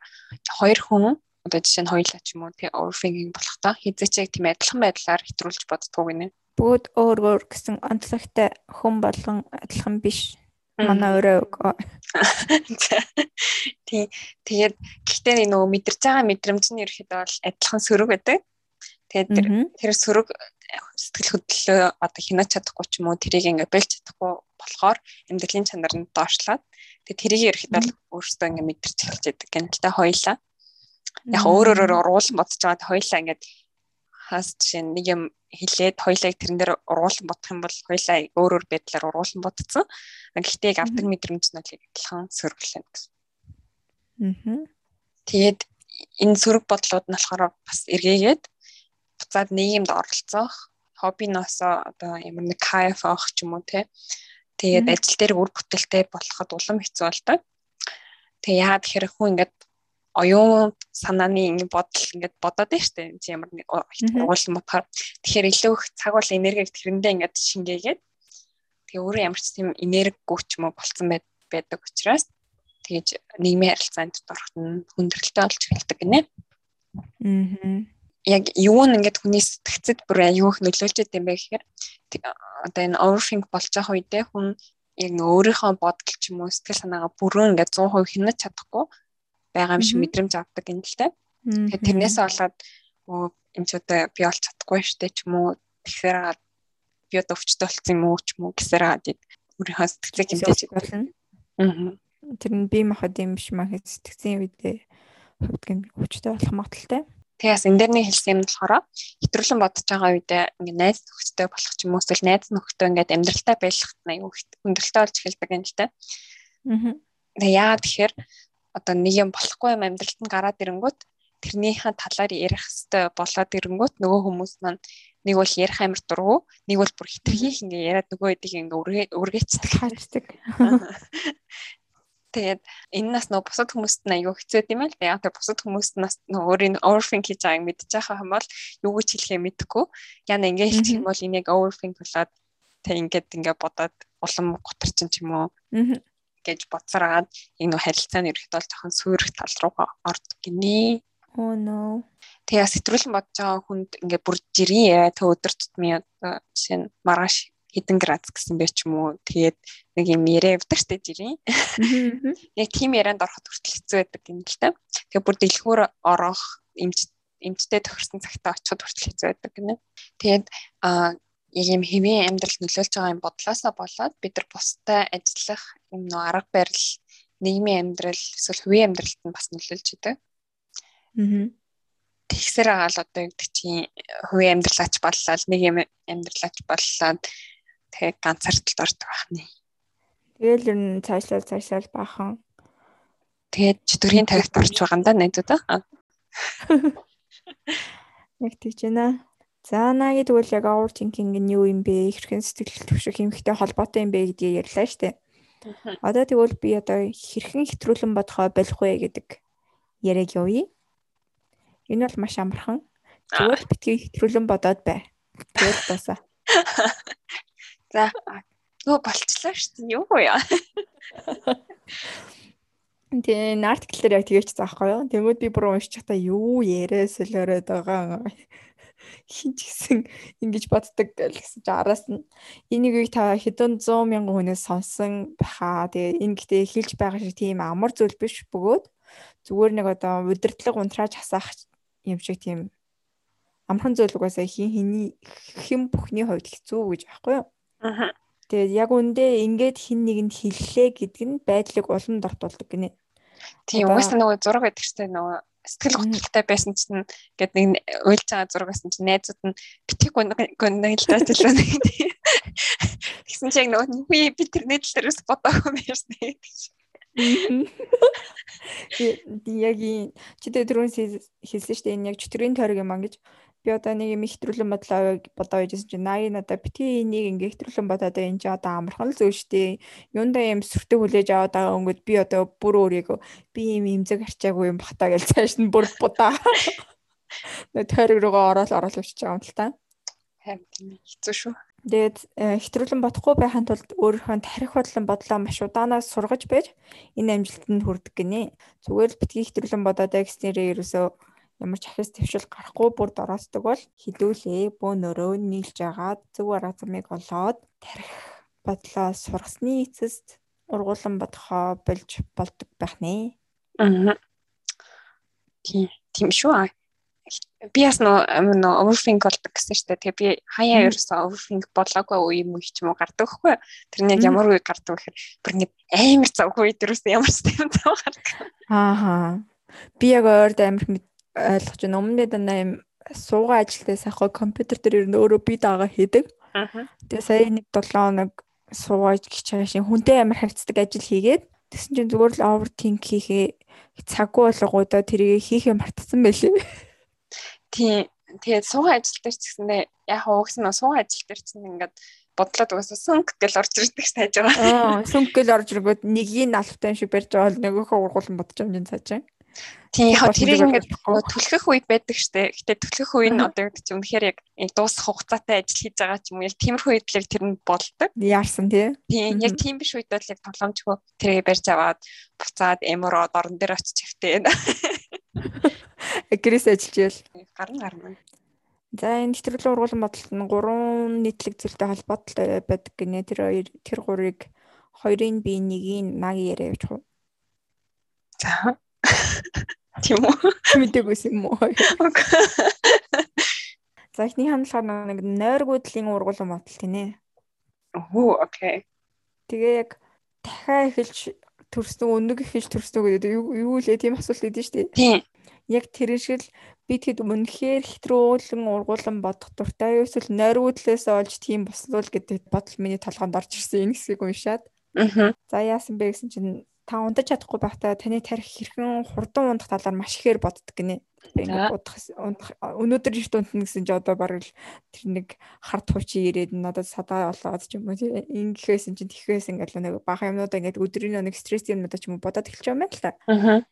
хоёр хүн одоо жишээ нь хоёулаа ч юм уу тэгээ overthinking болохдоо яг тийм адилхан байдлаар хэтрүүлж боддог гинэ. Бүгд өөр өөр гэсэн онцлогтой хүн болгон адилхан биш. Манай өөрөө. [LAUGHS] Тий. Тэгээд гэхдээ нөгөө мэдэрч байгаа мэдрэмж нь ерөөхдөө бол адилхан сөрөг байдаг. Тэгээд тэр тэр сөрөг сэтгэл хөдлөлөө одоо хянаж чадахгүй ч юм уу тэрийг ингээ бэлж чадахгүй болохоор амьдралын чанар нь доошлоод тэгээ тэрийг бол өөртөө ингээ мэдэрч эхэлж яадаг гэнэ. Гэтэ хоёлаа яг өөр өөрөөр уруулан бодож байгаа хоёлаа ингээд хаас жишээ нэг юм хэлээд хоёлаа тэрэн дээр уруулан бодох юм бол хоёлаа өөр өөр байдлаар уруулан бодсон. Гэхдээ яг авдаг мэдрэмж нь л адилхан сөрөглөн гэсэн. Аа. Тэгээд энэ сөрөг бодлууд нь болохоор бас эргээгээд буцаад нийгэмд оролцох, хоббиносоо одоо ямар нэг кайф авах ч юм уу те. Тэгээд ажил дээр үр бүтээлтэй болоход улам хэцүү болдог. Тэгээ яагаад тэгэхээр хүн ингээд оюун санааны ингэ бодол ингээд бодоод байна штэ ямар нэг уулын бодохоор тэгэхээр илүү их цаг бол энергийг тэрэндээ ингээд шингээгээд тэгээ өөрөө ямар ч тийм энергигүй ч юм уу болцсон байдаг учраас тэгэж нийгмийн харилцаанд нь хүндрэлтэй болж эхэлдэг гинэ. Аа яг юу нь ингээд хүний сэтгцэд бүр аюу их нөлөөлж идэм бэ гэхээр одоо энэ overthink болж байгаа үедээ хүн яг өөрийнхөө бодол ч юм уу сэтгэл санаагаа бүрэн ингээд 100% хянаж чадахгүй байгаа юм шиг мэдрэмж авдаг юм л та. Тэгэхээр тэрнээс болоод юм ч одоо би олж чадахгүй штэ ч юм уу тэгэхээр би одоо өвчтөй болсон юм уу ч юм уу гэсээр хаад өөрийнхөө сэтгцээ хэмжээж болно. Аа. Тэр нь би махад юм биш маа сэтгцэн үедээ хөвдгэн өвчтөй болох магадaltaй. Тэгээс энэ дээр нэг хэлсэн юм болохоор хэтрүүлэн бодож байгаа үедээ ингээ найз нөхдөд болох ч юм уу эсвэл найз нөхдөд ингээд амьдралтай байлгахт аюу хүндрэлтэй болж эхэлдэг юм л та. Аа. Тэгээ яагаад тэгэхээр одоо нэг юм болохгүй юм амьдралд нь гараад ирэнгүүт тэрнийхэн талаар ярих хэвээр болоод ирэнгүүт нөгөө хүмүүс маань нэг бол ярих амир дургу нэг бол бүр хитрхийх ингээ яриад нөгөө хэдийг ингээ үргээцдэг хайрцдаг [LAUGHS] [LAUGHS] Тэгээд энэ нас нөө бусад хүмүүст нь аюу хэцүү тийм ээ. Яг тэр бусад хүмүүст нас нөө өөрийн overthink хийж байгааг мэдчих юм бол юу гэж хэлэхээ мэдэхгүй. Яна ингээ хэлчих юм бол энийг overthink болоод тэг ингээд ингээ бодоод улам готарчин ч юм уу гэж бодсараад энэ нөө харилцааны ерөөхдөө жоохон сүрэх тал руу ордог гинэ. Oh no. Тэгээ сэтгүүлэн бодож байгаа хүнд ингээ бүр жирийн яа тэг өдөр тутмын жишээ нь маргааш хэдэн градус гэсэн бэ ч юм уу. Тэгээд нэг юм яриа явдаг штэ жирийн. Яг тийм ярианд ороход хүртэл хэцүү байдаг юм л та. Тэгээд бүр дэлгүүр орох эмч эмчтэй тохирсон цагтаа очиход хүртэл хэцүү байдаг гинэ. Тэгээд а яг юм хэвийн амьдрал нөлөөлж байгаа юм бодлоосоо болоод бид нар бустай ажиллах юм нөө арга барил нийгмийн амьдрал эсвэл хувийн амьдралд нь бас нөлөөлж идэг. Аа тэгсэр агаал одоо гэдэг чинь хувийн амьдралаач боллоо нэг юм амьдралаач боллоо тэгээ ганцаардалд ордог байна. Тэгэл ер нь цаашлал цаашлал баахан. Тэгээд чөтгөрийн тарихт орж байгаа юм да найзууд аа. Яг тийч байна. За наа гэдэг үл яг overthinking нь юу юм бэ? Хэрхэн сэтгэл төвшөх юмхтэй холбоотой юм бэ гэдгийг ярьлаа штэ. Одоо тэгвэл би одоо хэрхэн хэтрүүлэн бодохоо болох вэ гэдэг яриаг явъя. Энэ бол маш амархан. Зүгээр битгий хэтрүүлэн бодоод бай. Тэгэл тасаа. [LAUGHS] За нөө болчлаа шүү дээ. Юу вэ? [LAUGHS] Тэгээ энэ артикл дээр яг тэгээч заахгүй юу. Тэнгүүд би бүр уншиж чата юу яриа солиороод байгаа. [LAUGHS] Хин ч гэсэн ингэж боддог гэсэн чи араас нь энийг та хэдэн 100 мянган хүнээс сонсон баха. Тэгээ энэ гэтээ хэлж байгаа шиг тийм амар зүйл биш бөгөөд зүгээр нэг одоо удирдлага унтрааж хасаах юм шиг тийм амархан зүйл угаасаа хин хиний хэн бүхний хувьд хэцүү гэж байхгүй юу? Аа. Тэгээд яг үндэ ингээд хин нэгэнд хэллээ гэдэг нь байдлыг улам дортуулдаг гинэ. Тийм угаасаа нөгөө зураг байдаг штэ нөгөө сэтгэл хөдлөлтэй байсан чинь ингээд нэг уйлж байгаа зураг байсан чинь найзууд нь битгий гоннагдаж байлаа нэг. Тэгсэн чинь нөгөө нүхий би тэр нийтлэл дээрээс бодоогүй байсан гэдэг чинь. [LAUGHS] Яг чи тэрүүн хэлсэн шүү дээ энэ яг чөтгөрийн тойрог юм аа гэж би одоо нэг юм ихтрүүлэн бодлоо бодоо байжсэн чинь 80 надаа бити энийг ингээ ихтрүүлэн бодоод энэ ч одоо амархан л зөв штэ юундаа юм сүртэй хүлээж аваад байгаа өнгөд би одоо бүр өөрийгөө би юм имзэг арчаагүй юм бахтаа гэж [LAUGHS] цааш нь бүр будаа [LAUGHS] нэ тойрог руугаа ороод ороод өчөж байгаа юм л та. Хэцүү шүү. Тэгээд хэтрүүлэн бодохгүй байхын тулд өөрийнхөө тарих бодлон бодлоо маш удаанаас сургаж байж энэ амжилтанд хүрдэг гинэ. Зүгээр л битгий хэтрүүлэн бодоод экснэрээ ерөөсөө ямар ч ахис твшил гарахгүй бүр дороосдог бол хідүүлээ бөөнөрөө нийлж агаад зөв арга замыг олоод тарих бодлоо сургасны эцэст ургуулan бодохоо болж болдог байх нэ. Аа. Тийм тийм шүү. Би бас нөө overthink болдог гэсэн дээ. Тэгээ би хаяа ерөөсөө overthink болоогүй үе юм ч юм уу гардаг хгүй. Тэр нэг ямар үе гардаг гэхээр бүр нэг амар завгүй дөрөөс ямар ч [LAUGHS] юм зав гардаг. Аа. Би яг ойрд амар ойлгож байна. Өмнө нь дандаа юм суугаа ажилтай сайхан компьютер дээр ер нь өөрөө би даага хийдэг. Тэгээ сая нэг 7 хоног суугаад гिचаашин хүнтэй амар харьцдаг ажил хийгээд тэгсэн чинь зүгээр л overthink хийхээ цаггүй болгоодоо тэрийг хийхээ мартсан байлээ. Тийм. Тэгээд суугаа ажил дээр ч гэсэндээ яг угс нь суугаа ажил дээр чинь ингээд бодлоод угаасаа сүнг гэл орж ирдэг тааж байгаа. Аа сүнг гэл орж иргүүд нэгийг алфтай шиг барьж байгаа бол нөгөөхөө ургуулсан бодож юм жин цааж. Тийм яг тэрийг ингээд түлхэх үе байдаг штэ. Гэтэ түлхэх үе нь одоо гэдэг чинь үнэхээр яг дуусах хугацаатай ажил хийж байгаа ч юм уу. Тиймэрхүү үед л тэр нь болдог. Яарсан тий. Тийм яг тийм биш үед бол яг тоглоомчгүй тэрийг барьж аваад буцаад эмороод орон дээр очиж хэвтэй. [LAUGHS] Гэрээс ажиллаж ял. Гарна гарна. За энэ нэвтрүүлгийн ургуулсан бодолт нь гурван нийтлэг зүйлтэй холбоотой байдаг гинэ. Тэр хоёр тэр гурыг хоёрын бие нэгийг наг яриа явж хуу. За [LAUGHS] Тийм үү? Мэдээгүйс юм уу? За ихний хандлагаар нэг нойргуудлын ургуулсан бодол тийм ээ. Оо, окей. Тэгээ яг дахиад эхэлж төрснө өнөг эхэлж төрснө гэдэг юу лээ тийм асуулт өгдөн шүү дээ. Тийм. Яг тэр шиг л би тэгэд үнэхээр хэтрүүлэн ургуулсан бодох дуртай эсвэл нойргуудлаас олж тийм бослуул гэдэг бодол миний толгоонд орж ирсэн энэ хэсгийг уншаад. Аа. За яасан бэ гэсэн чинь та унтаж чадахгүй байхдаа таны тарих хэрхэн хурдан ундах талаар маш ихээр боддог гинэ. Ингээд удах өнөөдөр ирт унтна гэсэн чи одоо бараг л тэр нэг харт хувчи ирээд надад садаа болоод ч юм уу тий. Ингэхээс чинь тэхээс ингээд нэг бахан юмнуудаа ингээд өдрийн нэг стресс юмнуудаа ч юм уу бодоод эхэлж байгаа юм л та.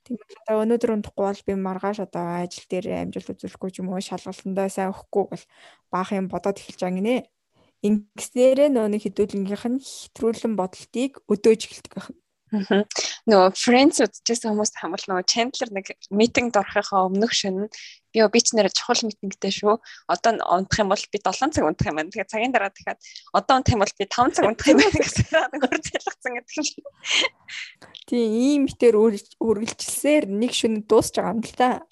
Тэгээд одоо өнөөдөр унтахгүй бол би маргааш одоо ажил дээр амжилт үзүүлэхгүй ч юм уу шалгалтандаа сайн өгөхгүй бол бахан юм бодоод эхэлж байгаа гинэ. Ингэснээрээ нөө нэг хэдүүлгийнх нь хэтрүүлэн бодолтыг өдөөж эхэлдэг байна Нөгөө Friends үзчихсэн хүмүүс хамбал нөгөө Chandler нэг митингд орохынхаа өмнөх шөнө би би ч нэрэ чухал митингтэй шүү. Одоо унтах юм бол би 7 цаг унтах юм байна. Тэгэхээр цагийн дараа дахиад одоо унтах юм бол би 5 цаг унтах юм байна гэсэн [LAUGHS] нэг хурц ялгцсан гэдэг юм. Тийм ийм мэтэр үргэлжилсээр нэг шөнө дуусч байгаа юм л та.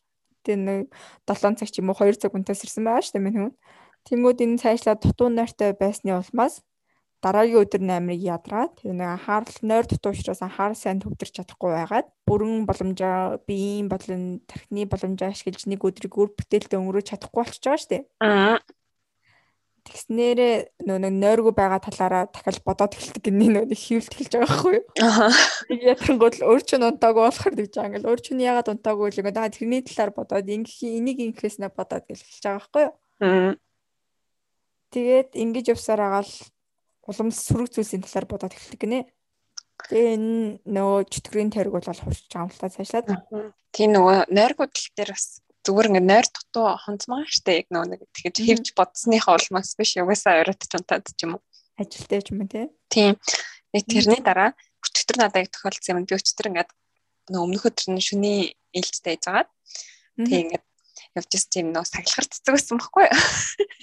Тэгээ нэг 7 цаг ч юм уу 2 цаг унтаас ирсэн байгаа шүү дээ минь хүн. Тэнгүүд энэ цаашлаа дутуу нойртой байсны улмаас дараагийн өдөр намрыг ядраад тэр нэг анхаарал нойр дутуу учраас анхаарал сайн төвдөрч чадахгүй байгаад бүрэн боломжоо биеийн болон тархины боломжоо ашиглаж нэг өдрийг үр бүтээлтэй өнгөрөөж чадахгүй болчихж байгаа шүү дээ. Аа. Тэгснээрээ нөө нэг нойргүй байгаа талаараа дахиад бодоод эхэлдэг гинэ нөө хөвлөлт эхэлж байгаа байхгүй юу? Аа. Нэг ятангууд л өөр чинь унтаагүй болохоор гэж байгаа ингээл өөр чинь яагаад унтаагүй л ингээд тэрний талаар бодоод ингэх энийг ингэхээс нэ бодоод эхэлж байгаа байхгүй юу? Аа. Тэгээд ингэж явсаар агаал уламж сөрөг зүйлсийн талаар бодоод эхэлдэг гинэ. Тэгээ энэ нөгөө чөтгөрийн тойрог бол хурж та цаашлаад. Тийм нөгөө нойргууд дээр бас зүгээр ингээ нойр дутуу хонцмаа штэ яг нөгөө нэг тэгэж хевж бодсныхаа улмаас биш угаасаа оройтч унтаад ч юм уу. Ажилтай ч юм уу тий. Тийм. Нэг тэрний дараа өчтөр надад яг тохиолдсон юм. Би өчтөр ингээд нөгөө өмнөх өдөр нь шүний ээлжтэй байжгаад тэг ингээд явж ирсэн тийм нөө сахилахар цэцэг байсан байхгүй юу?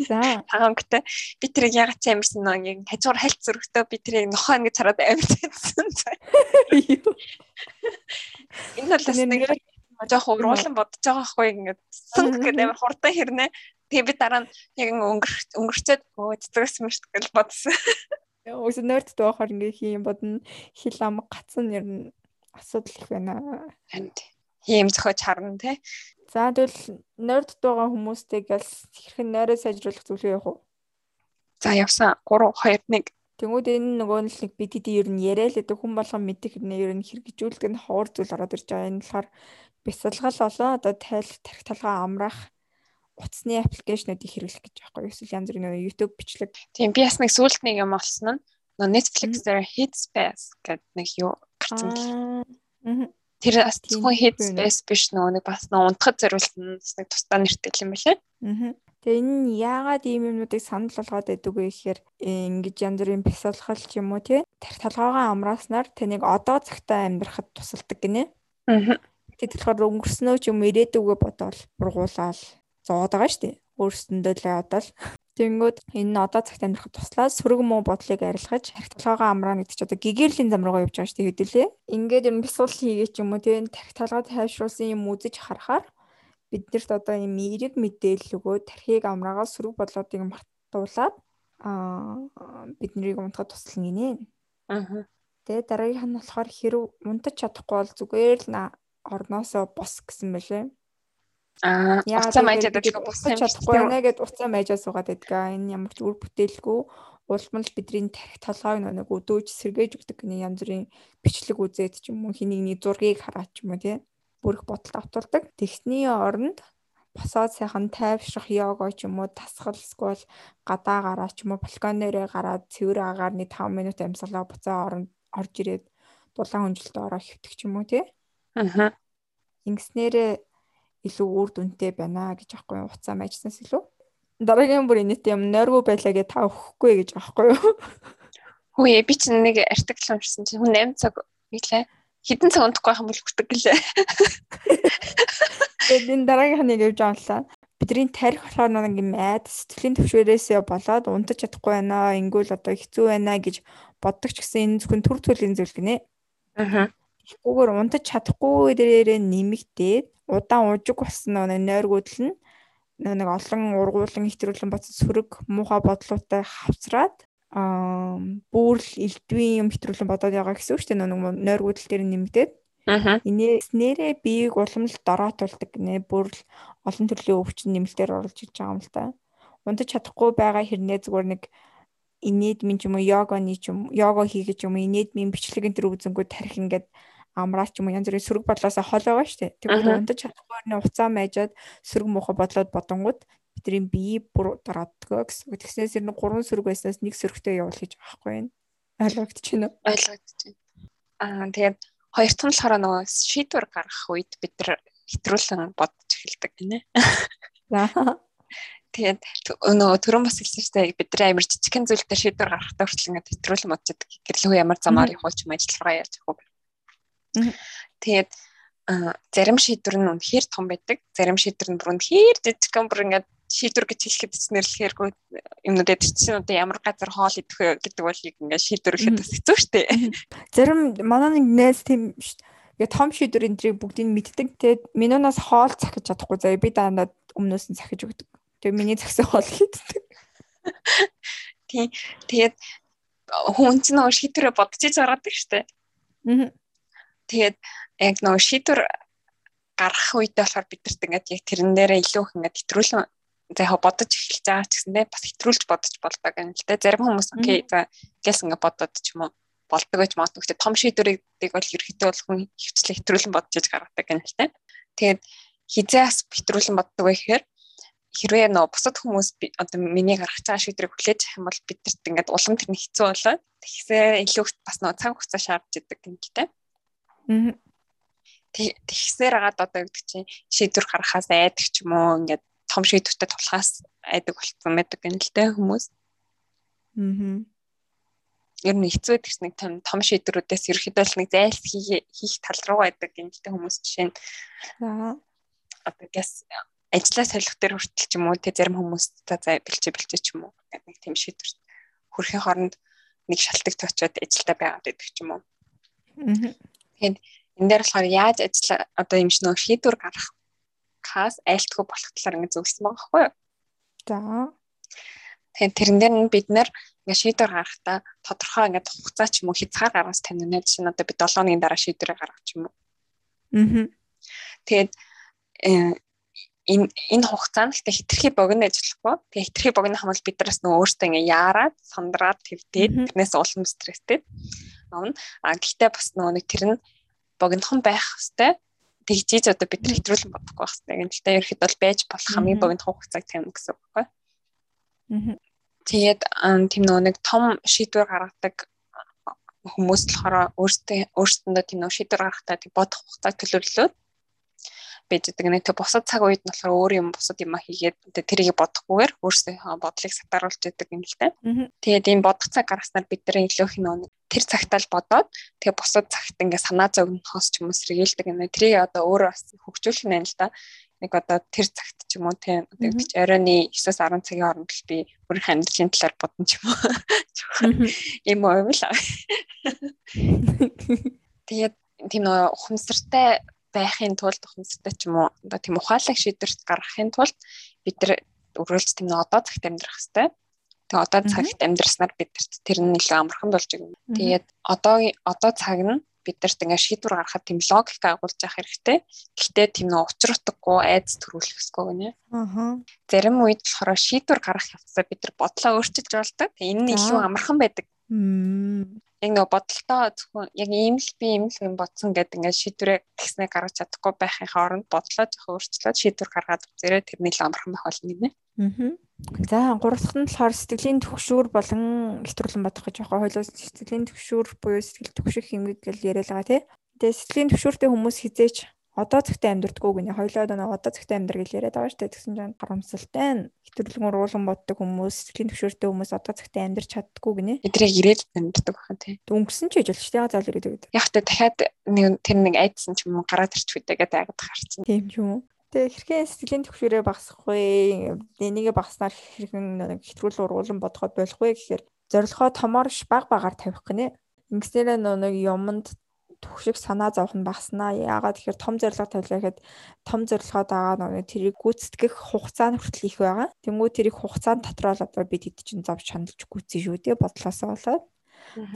За. Хаагангтай би тэрийг ягаад ч амарсан нөө яг хажуугаар хальт зөрөгтөө би тэрийг нохоо ингэж хараад амарсан. Энэ бол бас нэг жоох уруулан бодож байгаа хгүй ингээд сүнг гэдэг амар хурдан хэрнэ. Тэгээ би дараа нь яг өнгөрч өнгөрчөөд өө цэцэгсэн мэт гэж бодсон. Өөс нойрт доохоор ингээ хийм бодно хил ам гацсан ер нь асуудал их байна. Харин хийм зохиож харна тий. За тэгвэл нойрд байгаа хүмүүстэйг л хэрхэн нойроо сайжруулах зүйлээ явах уу? За явсан 3 2 1 Тэнгүүд энэ нөгөө нэг бид хэдий ер нь яриа л гэдэг хүн болгон мэдих хэрнээ ер нь хэрэгжүүлдэг нь ховор зүйл ороод ирж байгаа. Энэ болохоор бясалгал болоо одоо тайл тарих талгаа амраах утасны аппликейшнуудыг хэрэглэх гэж байгаа. Эсвэл янз бүрийн нөгөө YouTube бичлэг. Тийм би бас нэг сүулт нэг юм олсон нь Netflix дээр Headspace гэдэг нэг юу гарсан л. Тэр бас зөвхөн Headspace биш нөгөө нэг бас нөгөө унтахад зориулсан нэг тусдаа нэртэй юм байна. Аа. Тэгээ энэ нь яагаад ийм юмнуудыг санал болгоод байдаг вэ гэхээр э, ингэж янз бүрийн бясалгал ч юм уу тий талгаагаа амрааснаар таныг одоо цагтаа амьдрахад тусалдаг гинэ. Аа. Тэгээд болохоор өнгөрснөө ч юм ирээдүгөө бодоол бургуулаад зовоод байгаа шүү дээ. Өөрсөндөө л одоо л Тэнгүүд энэ одоо цагт амьдрахад туслаа сөрөг муу бодлыг арилгаж тарих талгаагаа амраа гэдэг чинь одоо гэгэрлийн зам руугаа явж байгаа шүү дээ хэдүүлээ. Ингээд ер нь бисуул хийгээ ч юм уу тийм тарих талгаа тайвшруулсан юм үзэж харахаар биднэрт одоо юм эерэг мэдээлэл өгөө тархийг амраагаа сөрөг бодлоодыг мартуулаад аа биднийг унтахад туслана гинэ. Аа. Тэгээ дараагийнх нь болохоор хэрв унтаж чадахгүй бол зүгээр л орноосоо бос гэсэн мэлээ. Аа, уцаа майжаад байдаг босч чадахгүй нэ гэд уцаа майжаа суугаад байдаг. Энэ ямар ч үр бүтээлгүй улмал бидний тарих толгойг нэг өдөөж сэргээж өгдөг гэнэ янз бүрийн бичлэг үзээд ч юм уу хэнийг нэг зургийг хараад ч юм уу тий бүрэх бодолд автуулдаг. Тэгсний оронд босоод сайхан тайвшрах йога ч юм уу тасгал эсвэл гадаа гараа ч юм уу балконээрээ гараад цэвэр агаар нэг 5 минут амьсгалаа буцаа оронд орж ирээд дулаан хүнжилтөд ороо хөвтөх ч юм уу тий. Аа. Ингэснээрээ илүү үр дүнтэй байна гэж аахгүй уцаа майжснаас илүү. Дараагийн бүр инээт юм нойргүй байлаа гэж та өгөхгүй гэж аахгүй юу. Хөөе би чинь нэг артикл уншсан чинь хүн 8 цаг билээ хідэн цаг унтахгүй байх юм бол хүрдэг гэлээ. Тэгээд энэ дараагийнх нь явж авлаа. Бидний тарих болохоор нэг юм айд сэтгэлийн төвшөрөөсөө болоод унтаж чадахгүй байна. Ингүүл одоо хэцүү байна гэж боддог ч гэсэн энэ зөвхөн төр төрлийн зүйл гинэ. Аа. Тэгхгүйгээр унтаж чадахгүй дээрээ нэмэгдээд удаан ужиг болсон нэг нойргуудл нь нэг олон ургуулan хэтрүүлэн бацсан сөрөг муухай бодлоотой хавцраад аа бүр л элдвийн юм хэтрүүлэн бодоод байгаа гэсэн үг шүү дээ нэг нойргуудл дээр нэмэгдээд Аа. Инээс нэрээ биеийг уламжлалт дороотуулдаг нэ бүр л олон төрлийн өвчин нэмэлтээр оруулж иж байгаа юм л та. Унтаж чадахгүй байгаа хэрнээ зүгээр нэг инээдмийн ч юм уу йоганы ч юм йога хийгэж юм инээдмийн бичлэг энэ төр үзэнгүү тарих ингээд амраа ч юм уу янз бүрийн сөрөг бодлоосоо хол байгаа шүү дээ. Тэгэхээр унтаж чадахгүй нэ уцаа майжаад сөрөг муухай бодлоод бодонгууд бидний бие бүр дороодгоо гэсэн. Тэгснээс ер нь гурван сөрөг байснаас нэг сөрөгтэй явуул гэж байхгүй юу? Ойлгогдчихэв үү? Ойлгогдчихэв. Аа тэгээд хоёр дахь нь болохоор нөгөө шийдвэр гаргах үед бид нар хэтрүүлэн бодож эхэлдэг гинэ. За. Тэгээд нөгөө түрүүн бас хэлсэн дээ бид нар амар жижигхэн зүйлээр шийдвэр гаргахтаа хүртэл ингээд хэтрүүлэн бодож байдаг. Гэрлэхүү ямар замаар явах юм ажиллагаа яаж явах? Тэгээд зарим шийдвэр нь үнэхээр том байдаг. Зарим шийдвэр нь бүр үнэхээр жижигхэн бүр ингээд шийдвэр гэж хэлэхэд нэрлэхээргүй юмнууд эд чинь одоо ямар газар хоол идэх вэ гэдэг бол ингээд шийдвэр гэхэд бас хэцүү шттэ. Зарим манай нэг найз тийм яг том шийдвэр эндрийг бүгдийг мэддэг. Тэгээд минунаас хоол захиж чадахгүй заяа би дандаа өмнөөс нь захиж өгдөг. Тэгээд миний загсан хоол хийддэг. Тийм. Тэгээд хүн чинь нөгөө шийдвэрээ бодож иж гаргадаг штэ. Аа. Тэгээд яг нөгөө шийдвэр гаргах үедээ болохоор бидэрт ингээд яг тэрэн дээрээ илүү их ингээд хэтрүүлэн за яг бодож эхэлж байгаа ч гэсэндээ бас хэтрүүлж бодож болдог юм л да. Зарим хүмүүс окей за гэс ингээ бодоод ч юм уу болдог гэж магадгүй. Гэхдээ том шийдвэрийг бол ерөөхдөө бол хүн хөвчлээ хэтрүүлэн бодож иж гаргадаг юм л да. Тэгээд хизээс хэтрүүлэн боддог вэ гэхээр хэрвээ нөө бусад хүмүүс одоо миний гаргаж байгаа шийдвэрийг хүлээж авах юм бол бидэрт ингээд улам тэр нь хэцүү болоод тэгсээ илүү бас нөө цаг хугацаа шаардж идэг юм л Тэгсээр агаад одоо гэдэг чинь шийдвэр гаргахаас айдаг ч юм уу ингээд том шийдвэртэй тулахаас айдаг болсон байдаг юм л дээ хүмүүс. Аа. Ер нь хэцүү гэдэг нэг том том шийдвэрүүдээс ерөөхдөө л нэг зайлс хийх тал руу байдаг юм л дээ хүмүүс жишээ нь. Аа. Одоо гэс ажлаа солих дээр хүртэл ч юм уу тэ зарим хүмүүс та зай бэлчээ бэлчээ ч юм уу нэг тийм шийдвэр хөрхийн хооронд нэг шалтгаан точоод ажилдаа байгаад байдаг ч юм уу. Аа. Тэгэхээр энэ дээр болохоор яаж ажил одоо юм шиг нөө шийдвэр гаргах хаас айлтгүй болох талаар ингэ зөвлөсөн байгаа байхгүй юу? За. Тэгэхээр тэрэн дээр нь бид нэр ингээ шийдвэр гаргахдаа тодорхой ингээ хугацаа ч юм уу хязгаар гаргаж таниунаа жишээ нь одоо би 7 өдрийн дараа шийдвэрээ гаргах юм уу. Аа. Тэгээд энэ энэ хугацаанд гэхдээ хитрхи богино ажиллахгүй. Тэгээ хитрхи богино хамбал биднээс нөгөө өөртөө ингээ яарад, сандраад твдээд тэрнээс улам стресстэй авна. А гэхдээ бас нөгөө нэг тэр нь богинохон байх хэвээр тэг хийж одоо бид нар хэтрүүлэн бодохгүй байх хэвээр. Гэхдээ ерхэд бол байж болох хамгийн богинохон хугацааг тавина гэсэн үг байхгүй. Аа. Тэгээд тийм нөгөө нэг том шийдвэр гаргадаг хүмүүс болохоор өөртөө өөрсөндөө тийм нөгөө шийдвэр гаргахтаа тийм бодох хугацааг төлөвлөлөө байж байгаа нэг тэг бусад цаг үед нь болохоор өөр юм бусад юм хийгээд тэрийг бодохгүйгээр өөрсдийнхөө бодлыг сатааруулж яадаг юм л та. Тэгээд ийм бодох цаг гаргаснаар бид нар илүү их нөө тэр цагтаа л бодоод тэгээ бусад цагт ингээ санаа зовнохоос ч юм уу сэргийлдэг юм. Тэрийг одоо өөрөө бас хөгжүүлэх нь л да. Нэг одоо тэр цагт ч юм уу тийм одоо гэж оройны 9-10 цагийн хооронд л би бүр амьдралын талаар бодно ч юм уу. Ийм юм л. [LAUGHS] Тэгээд тийм нөө ухамсартай байхын тулд ухамсартай ч юм уу одоо тийм ухаалаг шийдвэрт гаргахын тулд бид нар өрөөлж тийм одоо цагт амьдрах хэрэгтэй. Тэгээ одоо цагт амьдраснаар бидэрт тэр нь илүү амархан болж байгаа. Тэгээд одоо одоо цаг нь бидэрт ингээ шийдвэр гаргахад тийм логик агуулж явах хэрэгтэй. Гэхдээ тийм нөө учир утгагүй айдас төрүүлэх ёсгүй гэнэ. Аа. Зарим үед болохоор шийдвэр гаргах явцдаа бид нар бодлоо өөрчилж болдог. Энэ нь илүү амархан байдаг. Яг нөгөө бодолтоо зөвхөн яг ийм л би ийм л юм бодсон гэдэг ингээд шийдвэрээ тэгснээ гаргаж чадахгүй байхын оронд бодлоо зөвхөн өөрчлөөд шийдвэр гаргаад үзээрэй тэрний л амархан байх болно гинэ. Аа. За гурав дахь нь болохоор сэтгэлийн төгшүүр болон илтрүүлэн бодох гэж байгаа хойлоо сэтгэлийн төгшүүр буюу сэтгэл төгших хэмжээ гэж яриад байгаа тий. Тэгээ сэтгэлийн төгшүүртэй хүмүүс хизээч одоо цагтаа амьдрдаггүй гинэ. Хоёлоо одоо одоо цагтаа амьдр гэж яриад байгаа дээ. Тэгсэн чинь харамсалтай нь хэтрүүлэн уруулан боддог хүмүүс, сэтгэлийн төвшөртэй хүмүүс одоо цагтаа амьдрч чаддаггүй гинэ. Эдрийг ирээд амьдрдаг бахан тий. Өнгөрсөн ч ижил шүү дээ. Заал ирээд гэдэг. Яг тэ дахиад нэг тэр нэг айдсан ч юм уу гараад ирч үдэ гэдэг айгаад харчихсан. Тийм ч юм уу. Тэгээ хэрхэн сэтгэлийн төвшөрөө багасахгүй, энийгээ багаснаар хэрхэн хэтрүүл уруулан бодоход болох вэ гэхээр зорилгоо томоор баг багаар тавих гинэ. Ингэснээр нэг юмд төгшиг санаа зовх нь багснаа. Яагаад тэгэхээр том зорилго тавилаа гэхэд том зорилгоо дагаа нөгөө тэрийг гүйцэтгэх хугацаа нь хүртэл их байгаа. Тэнгүү тэрийг хугацаанд дотроо л одоо бид хэд чинь зовж шаналж гүйцэн шүү дээ бодлоосоо болоод.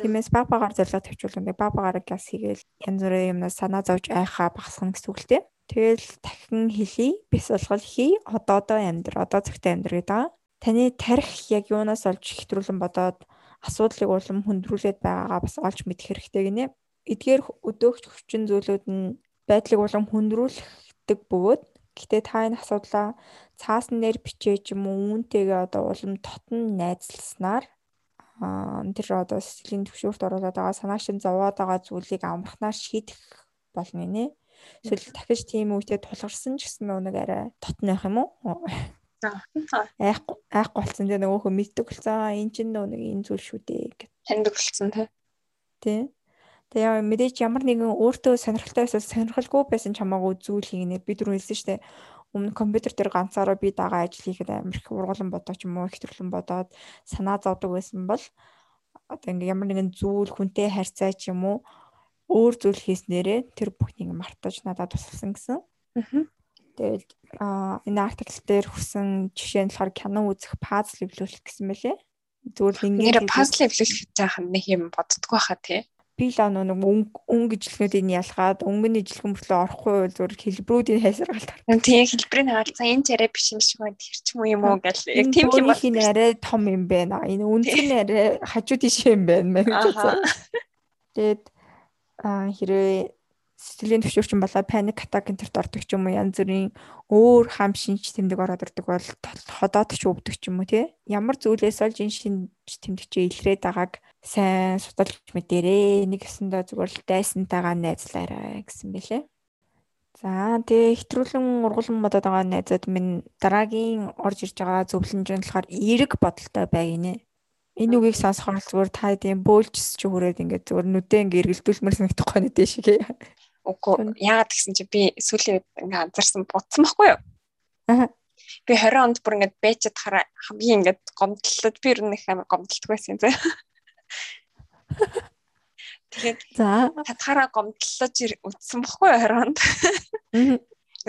Тиймээс баг багаар зорилго тавьчвал нэг баг багаар газ хийгээл янз бүрийн юмнаас санаа зовж айхаа багасгах гэсэн үг л дээ. Тэгэл дахин хэлий, бис болгол хий, одоо одоо амьдр, одоо цагтаа амьдр гэдэг. Таны тарих яг юунаас олж хэтрүүлэн бодоод асуудлыг улам хөндрүүлээд байгаагаа бас олж мэдэх хэрэгтэй гинэ эдгээр өдөөгч хүчин зүйлүүд нь байдлыг улам хүндрүүлдэг бөгөөд гэтээ та энэ асуудлаа цаасан дээр бичээ ч юм уу үүнтэйгээ одоо улам тотон найзласнаар аа тэр одоо сэтгэлийн төвшөөрт оролцоод байгаа санаашин зовоод байгаа зүйлийг амархнаар шийдэх болно нэ. Эсвэл дахиж тийм үедээ тулгарсан ч гэсэн нэг арай тотно байх юм уу? Айхгүй айхгүй болсон дээ нөгөөхөө мэддэг болсон. Энд чинь нэг энэ зүйл шүү дээ гэж. Таньдаг болсон тий. Тий. Тэгээ мэдээж ямар нэгэн өөртөө сонирхолтой байсан сонирхолгүй байсан ч хамаагүй зүйл хийнэ. Би түрүү хэлсэн шүү дээ. Өмнө компьютер дээр ганцаараа би дагаа ажил хийхэд амар их ургуулсан бодоо ч юм уу их төрлөн бодоод санаа зовдөг байсан бол одоо ингээм ямар нэгэн зүйл хүнтэй харьцаа ч юм уу өөр зүйл хийснээрээ тэр бүхнийг мартаж надад тусалсан гэсэн. Тэгэл энэ артикл дээр хүсэн жишээ нь болохоор кино үзэх пазл эвлүүлэх гэсэн мэлээ. Зүгээр ингээд пазл эвлүүлэх гэж байгаа нэг юм боддгоо хаа тий би л нэг өнгө ижилхнүүдийн ялгаад өнгөний ижилхэн мөртлөө орохгүй бол зүгээр хэлбэрүүдийн хайсаргалт. Тийм хэлбэрийн хаалцаа энэ царай биш юм шиг байна. Тэр ч юм уу гэл яг тийм юм байна. Энэ арай том юм байна. Энэ үнцэн арай хажуу тийш юм байна. Тэгээд а хэрвээ сэтгэлийн төвшөрчин болоо паник атак энэ төрт ордог ч юм уу янз бүрийн өөр хам шинж тэмдэг ороод ирдэг бол ходоод ч өвдөг ч юм уу тий? Ямар зүйлээс олж энэ шинж тэмдэгчээ илрээд байгааг сайн судалж мэдэрээ нэг гэсэндээ зүгээр л дайсантайгаа найзлаарай гэсэн бэлээ за тэгээ хэтрүүлэн ургуулсан бодоод байгаа найзууд минь дараагийн орж ирж байгаа зөвлөмж нь болохоор эерэг бодолтой бай гинэ энэ үгийг сонсохоор зүгээр та тийм бөөлжс ч хүрээд ингээд зүгээр нүдээ ингээд эргэлдүүлмэр санагдахгүй нэ дээ шиг Үгүй яагаад гэсэн чи би сүүлийн үед ингээ анзаарсан бодсон байхгүй юу? Аа. Би 20 онд бүр ингээд бэчэд хараа хамгийн ингээд гомдлоод би ер нь их амар гомдолтгүй байсан зэ. [LAUGHS] Тэгээд за татхаараа гомдлож үтсэн бохгүй 20 онд. Аа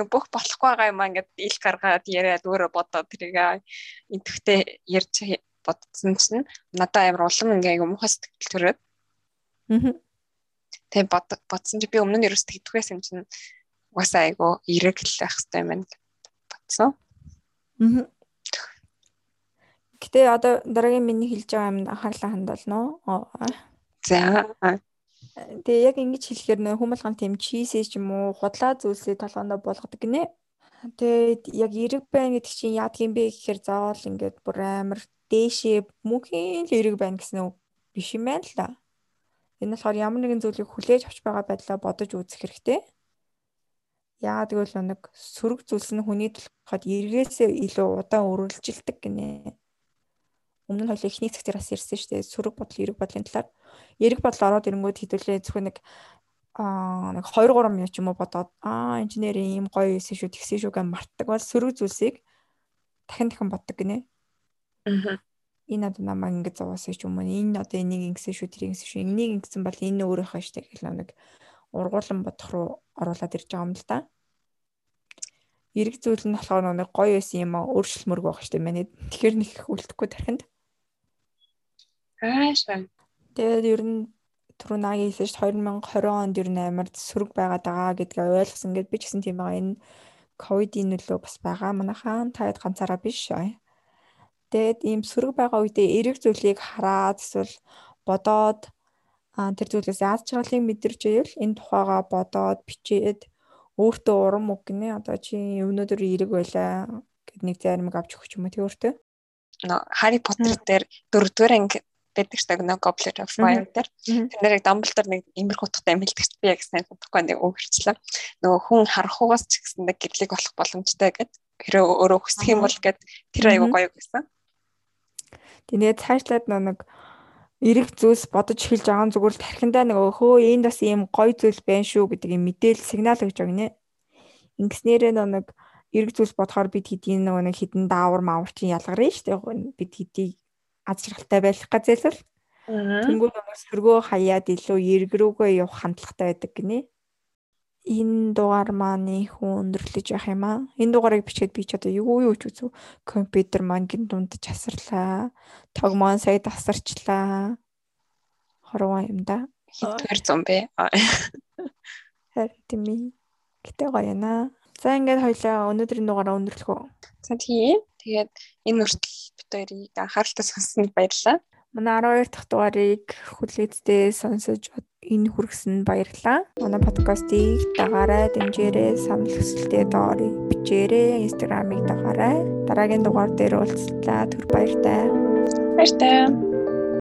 бүх болохгүй байгаа юм ингээд ил гаргаад яриад өөрөө бодоод тэрийг энтхтэй ярьж бодсон чинь надад амар улам ингээ юм ухаас сэтгэл төрөөд. Аа Тэг бодсон чи би өмнө нь ерөөс тэгдэггүйсэн юм чинь угаасаа айгу эрэг л байх хэрэгтэй юм байна бодсон. Аа. Гэтэ одоо дараагийн миний хэлж байгаа юмд анхаарлаа хандуулно. За. Тэгээ яг ингэж хэлэхээр нөө хүмүүлган тийм чизээ ч юм уу худлаа зүйлсээ толгоондоо болгодог гинэ. Тэгээд яг эрэг байна гэдэг чинь яадаг юм бэ гэхээр заавал ингээд бүр амар дээшээ мөнхийн л эрэг байна гэсэн үг биш юм байна л да. Энэ болохоор ямар нэгэн зүйлийг хүлээж авч байгаа байдлаа бодож үзэх хэрэгтэй. Яагаад гэвэл нэг сөрөг зүйлс нь хүний төлөхөд эргээсээ илүү удаан үргэлжилдэг гинэ. Өмнө нь хоёул эхний хэсгээр бас ярьсан шүү дээ. Сөрөг бодол, эрэг бодлын талаар. Эрэг бодол ороод ирэнгүүт хэдүүлээ зөвхөн нэг аа нэг 2 3 минут ч юм уу бодоод аа инженери ийм гоё байсан шүү, тэгсэн шүү гэж мартдаг бол сөрөг зүйлсийг дахин дахин боддог гинэ. Аа энэ одоо намайг ингэ зовоосоо ч юм уу энэ одоо энийг ингэсэн шүү тэрийг ингэсэн шүү энийг ингэсэн бол энэ өөрийнхөө штэ гэх нэг ургуулan бодох руу оруулаад ирж байгаа юм л да. Эрэг зүйл нь болохоор нэг гоё байсан юм а өөрчлөлмөрг байх штэ манай. Тэгэхээр нэг их үлдэхгүй тархинд. Аашаа. Тэгээд ер нь түрүү наг хэлсэн шүү 2020 онд ер нь амар сөрөг байгаад байгаа гэдгээ ойлгосон. Ингээд би ч гэсэн тийм байгаа энэ ковидын нөлөө бас байгаа. Манайхаа таад ганцаараа биш. Тэгээд ийм сөрөг байгаа үедээ эрэг зүйлийг хараад эсвэл бодоод тэр зүйлээс яаж чаглалыг мэдэрч ивэл энэ тухайга бодоод бичээд өөртөө урам үг гинэ. Одоо чи өнөөдөр эрэг байлаа гэд нэг заримыг авч өгч юм уу тэгвэртөө нөө Harry Potter дээр дөрөвдүгээр анги байдаг ч нэг Goblet of Fire дээр. Тэр нэрийг Dumbledore нэг имерх утгатай юм хэлдэг би яг сайн бодохгүй нэг хэрчлээ нөгөө хүн харахугаас ч гэсэндээ гэрлэг болох боломжтой гэд хэрэг өөрөө хүсэх юм бол гэд тэр аюу гоё гэсэн Тэгээд цаашлаад нэг эрэг зүйлс бодож эхэлж байгаа зүгээр л тархиндаа нэг хөө энд бас ийм гоё зүйл байна шүү гэдэг юм мэдээл сигнал өгч байгаа нэ. Ингэснээрээ нэг эрэг зүйлс бодохоор бид хэдийн нөгөө нэг хідэн даавар маавар чинь ялгарна шүү дээ. Бид хэдийг аз жаргалтай байх газэлэл. Тэнгүүд нөгөө сөргөө хаяад илүү эрэг рүүгээ явах хандлагатай байдаг гинэ энэ дугаар маань хүн өндөрлөж явах юм аа. Энэ дугаарыг бичгээд би ч одоо юу юу ч үзв. Компьютер маань гин дундаж асарлаа. Тог маань сая тасарчлаа. Хорвоо юм да. Хэдгээр зам бэ? Харин тийм ээ. Гэтэ гоё яана. За ингээд хоёлаа өнөөдрийн дугаараа өндөрлөх үү. За тийм. Тэгээд энэ үртэл бит хоёрыг анхааралтай сонссонд баярлалаа. Манай 12 дахь дугаарыг хүлээдтэй сонсож энэ хүргэсэн баярлалаа. Манай подкастыг дагаарай, дэмжээрэй, санал хүсэлтээ доор бичээрэй, инстаграмыг дагаарай. Дараагийн дугаар дээр уулзлаа. Түр баяртай. Баяртай.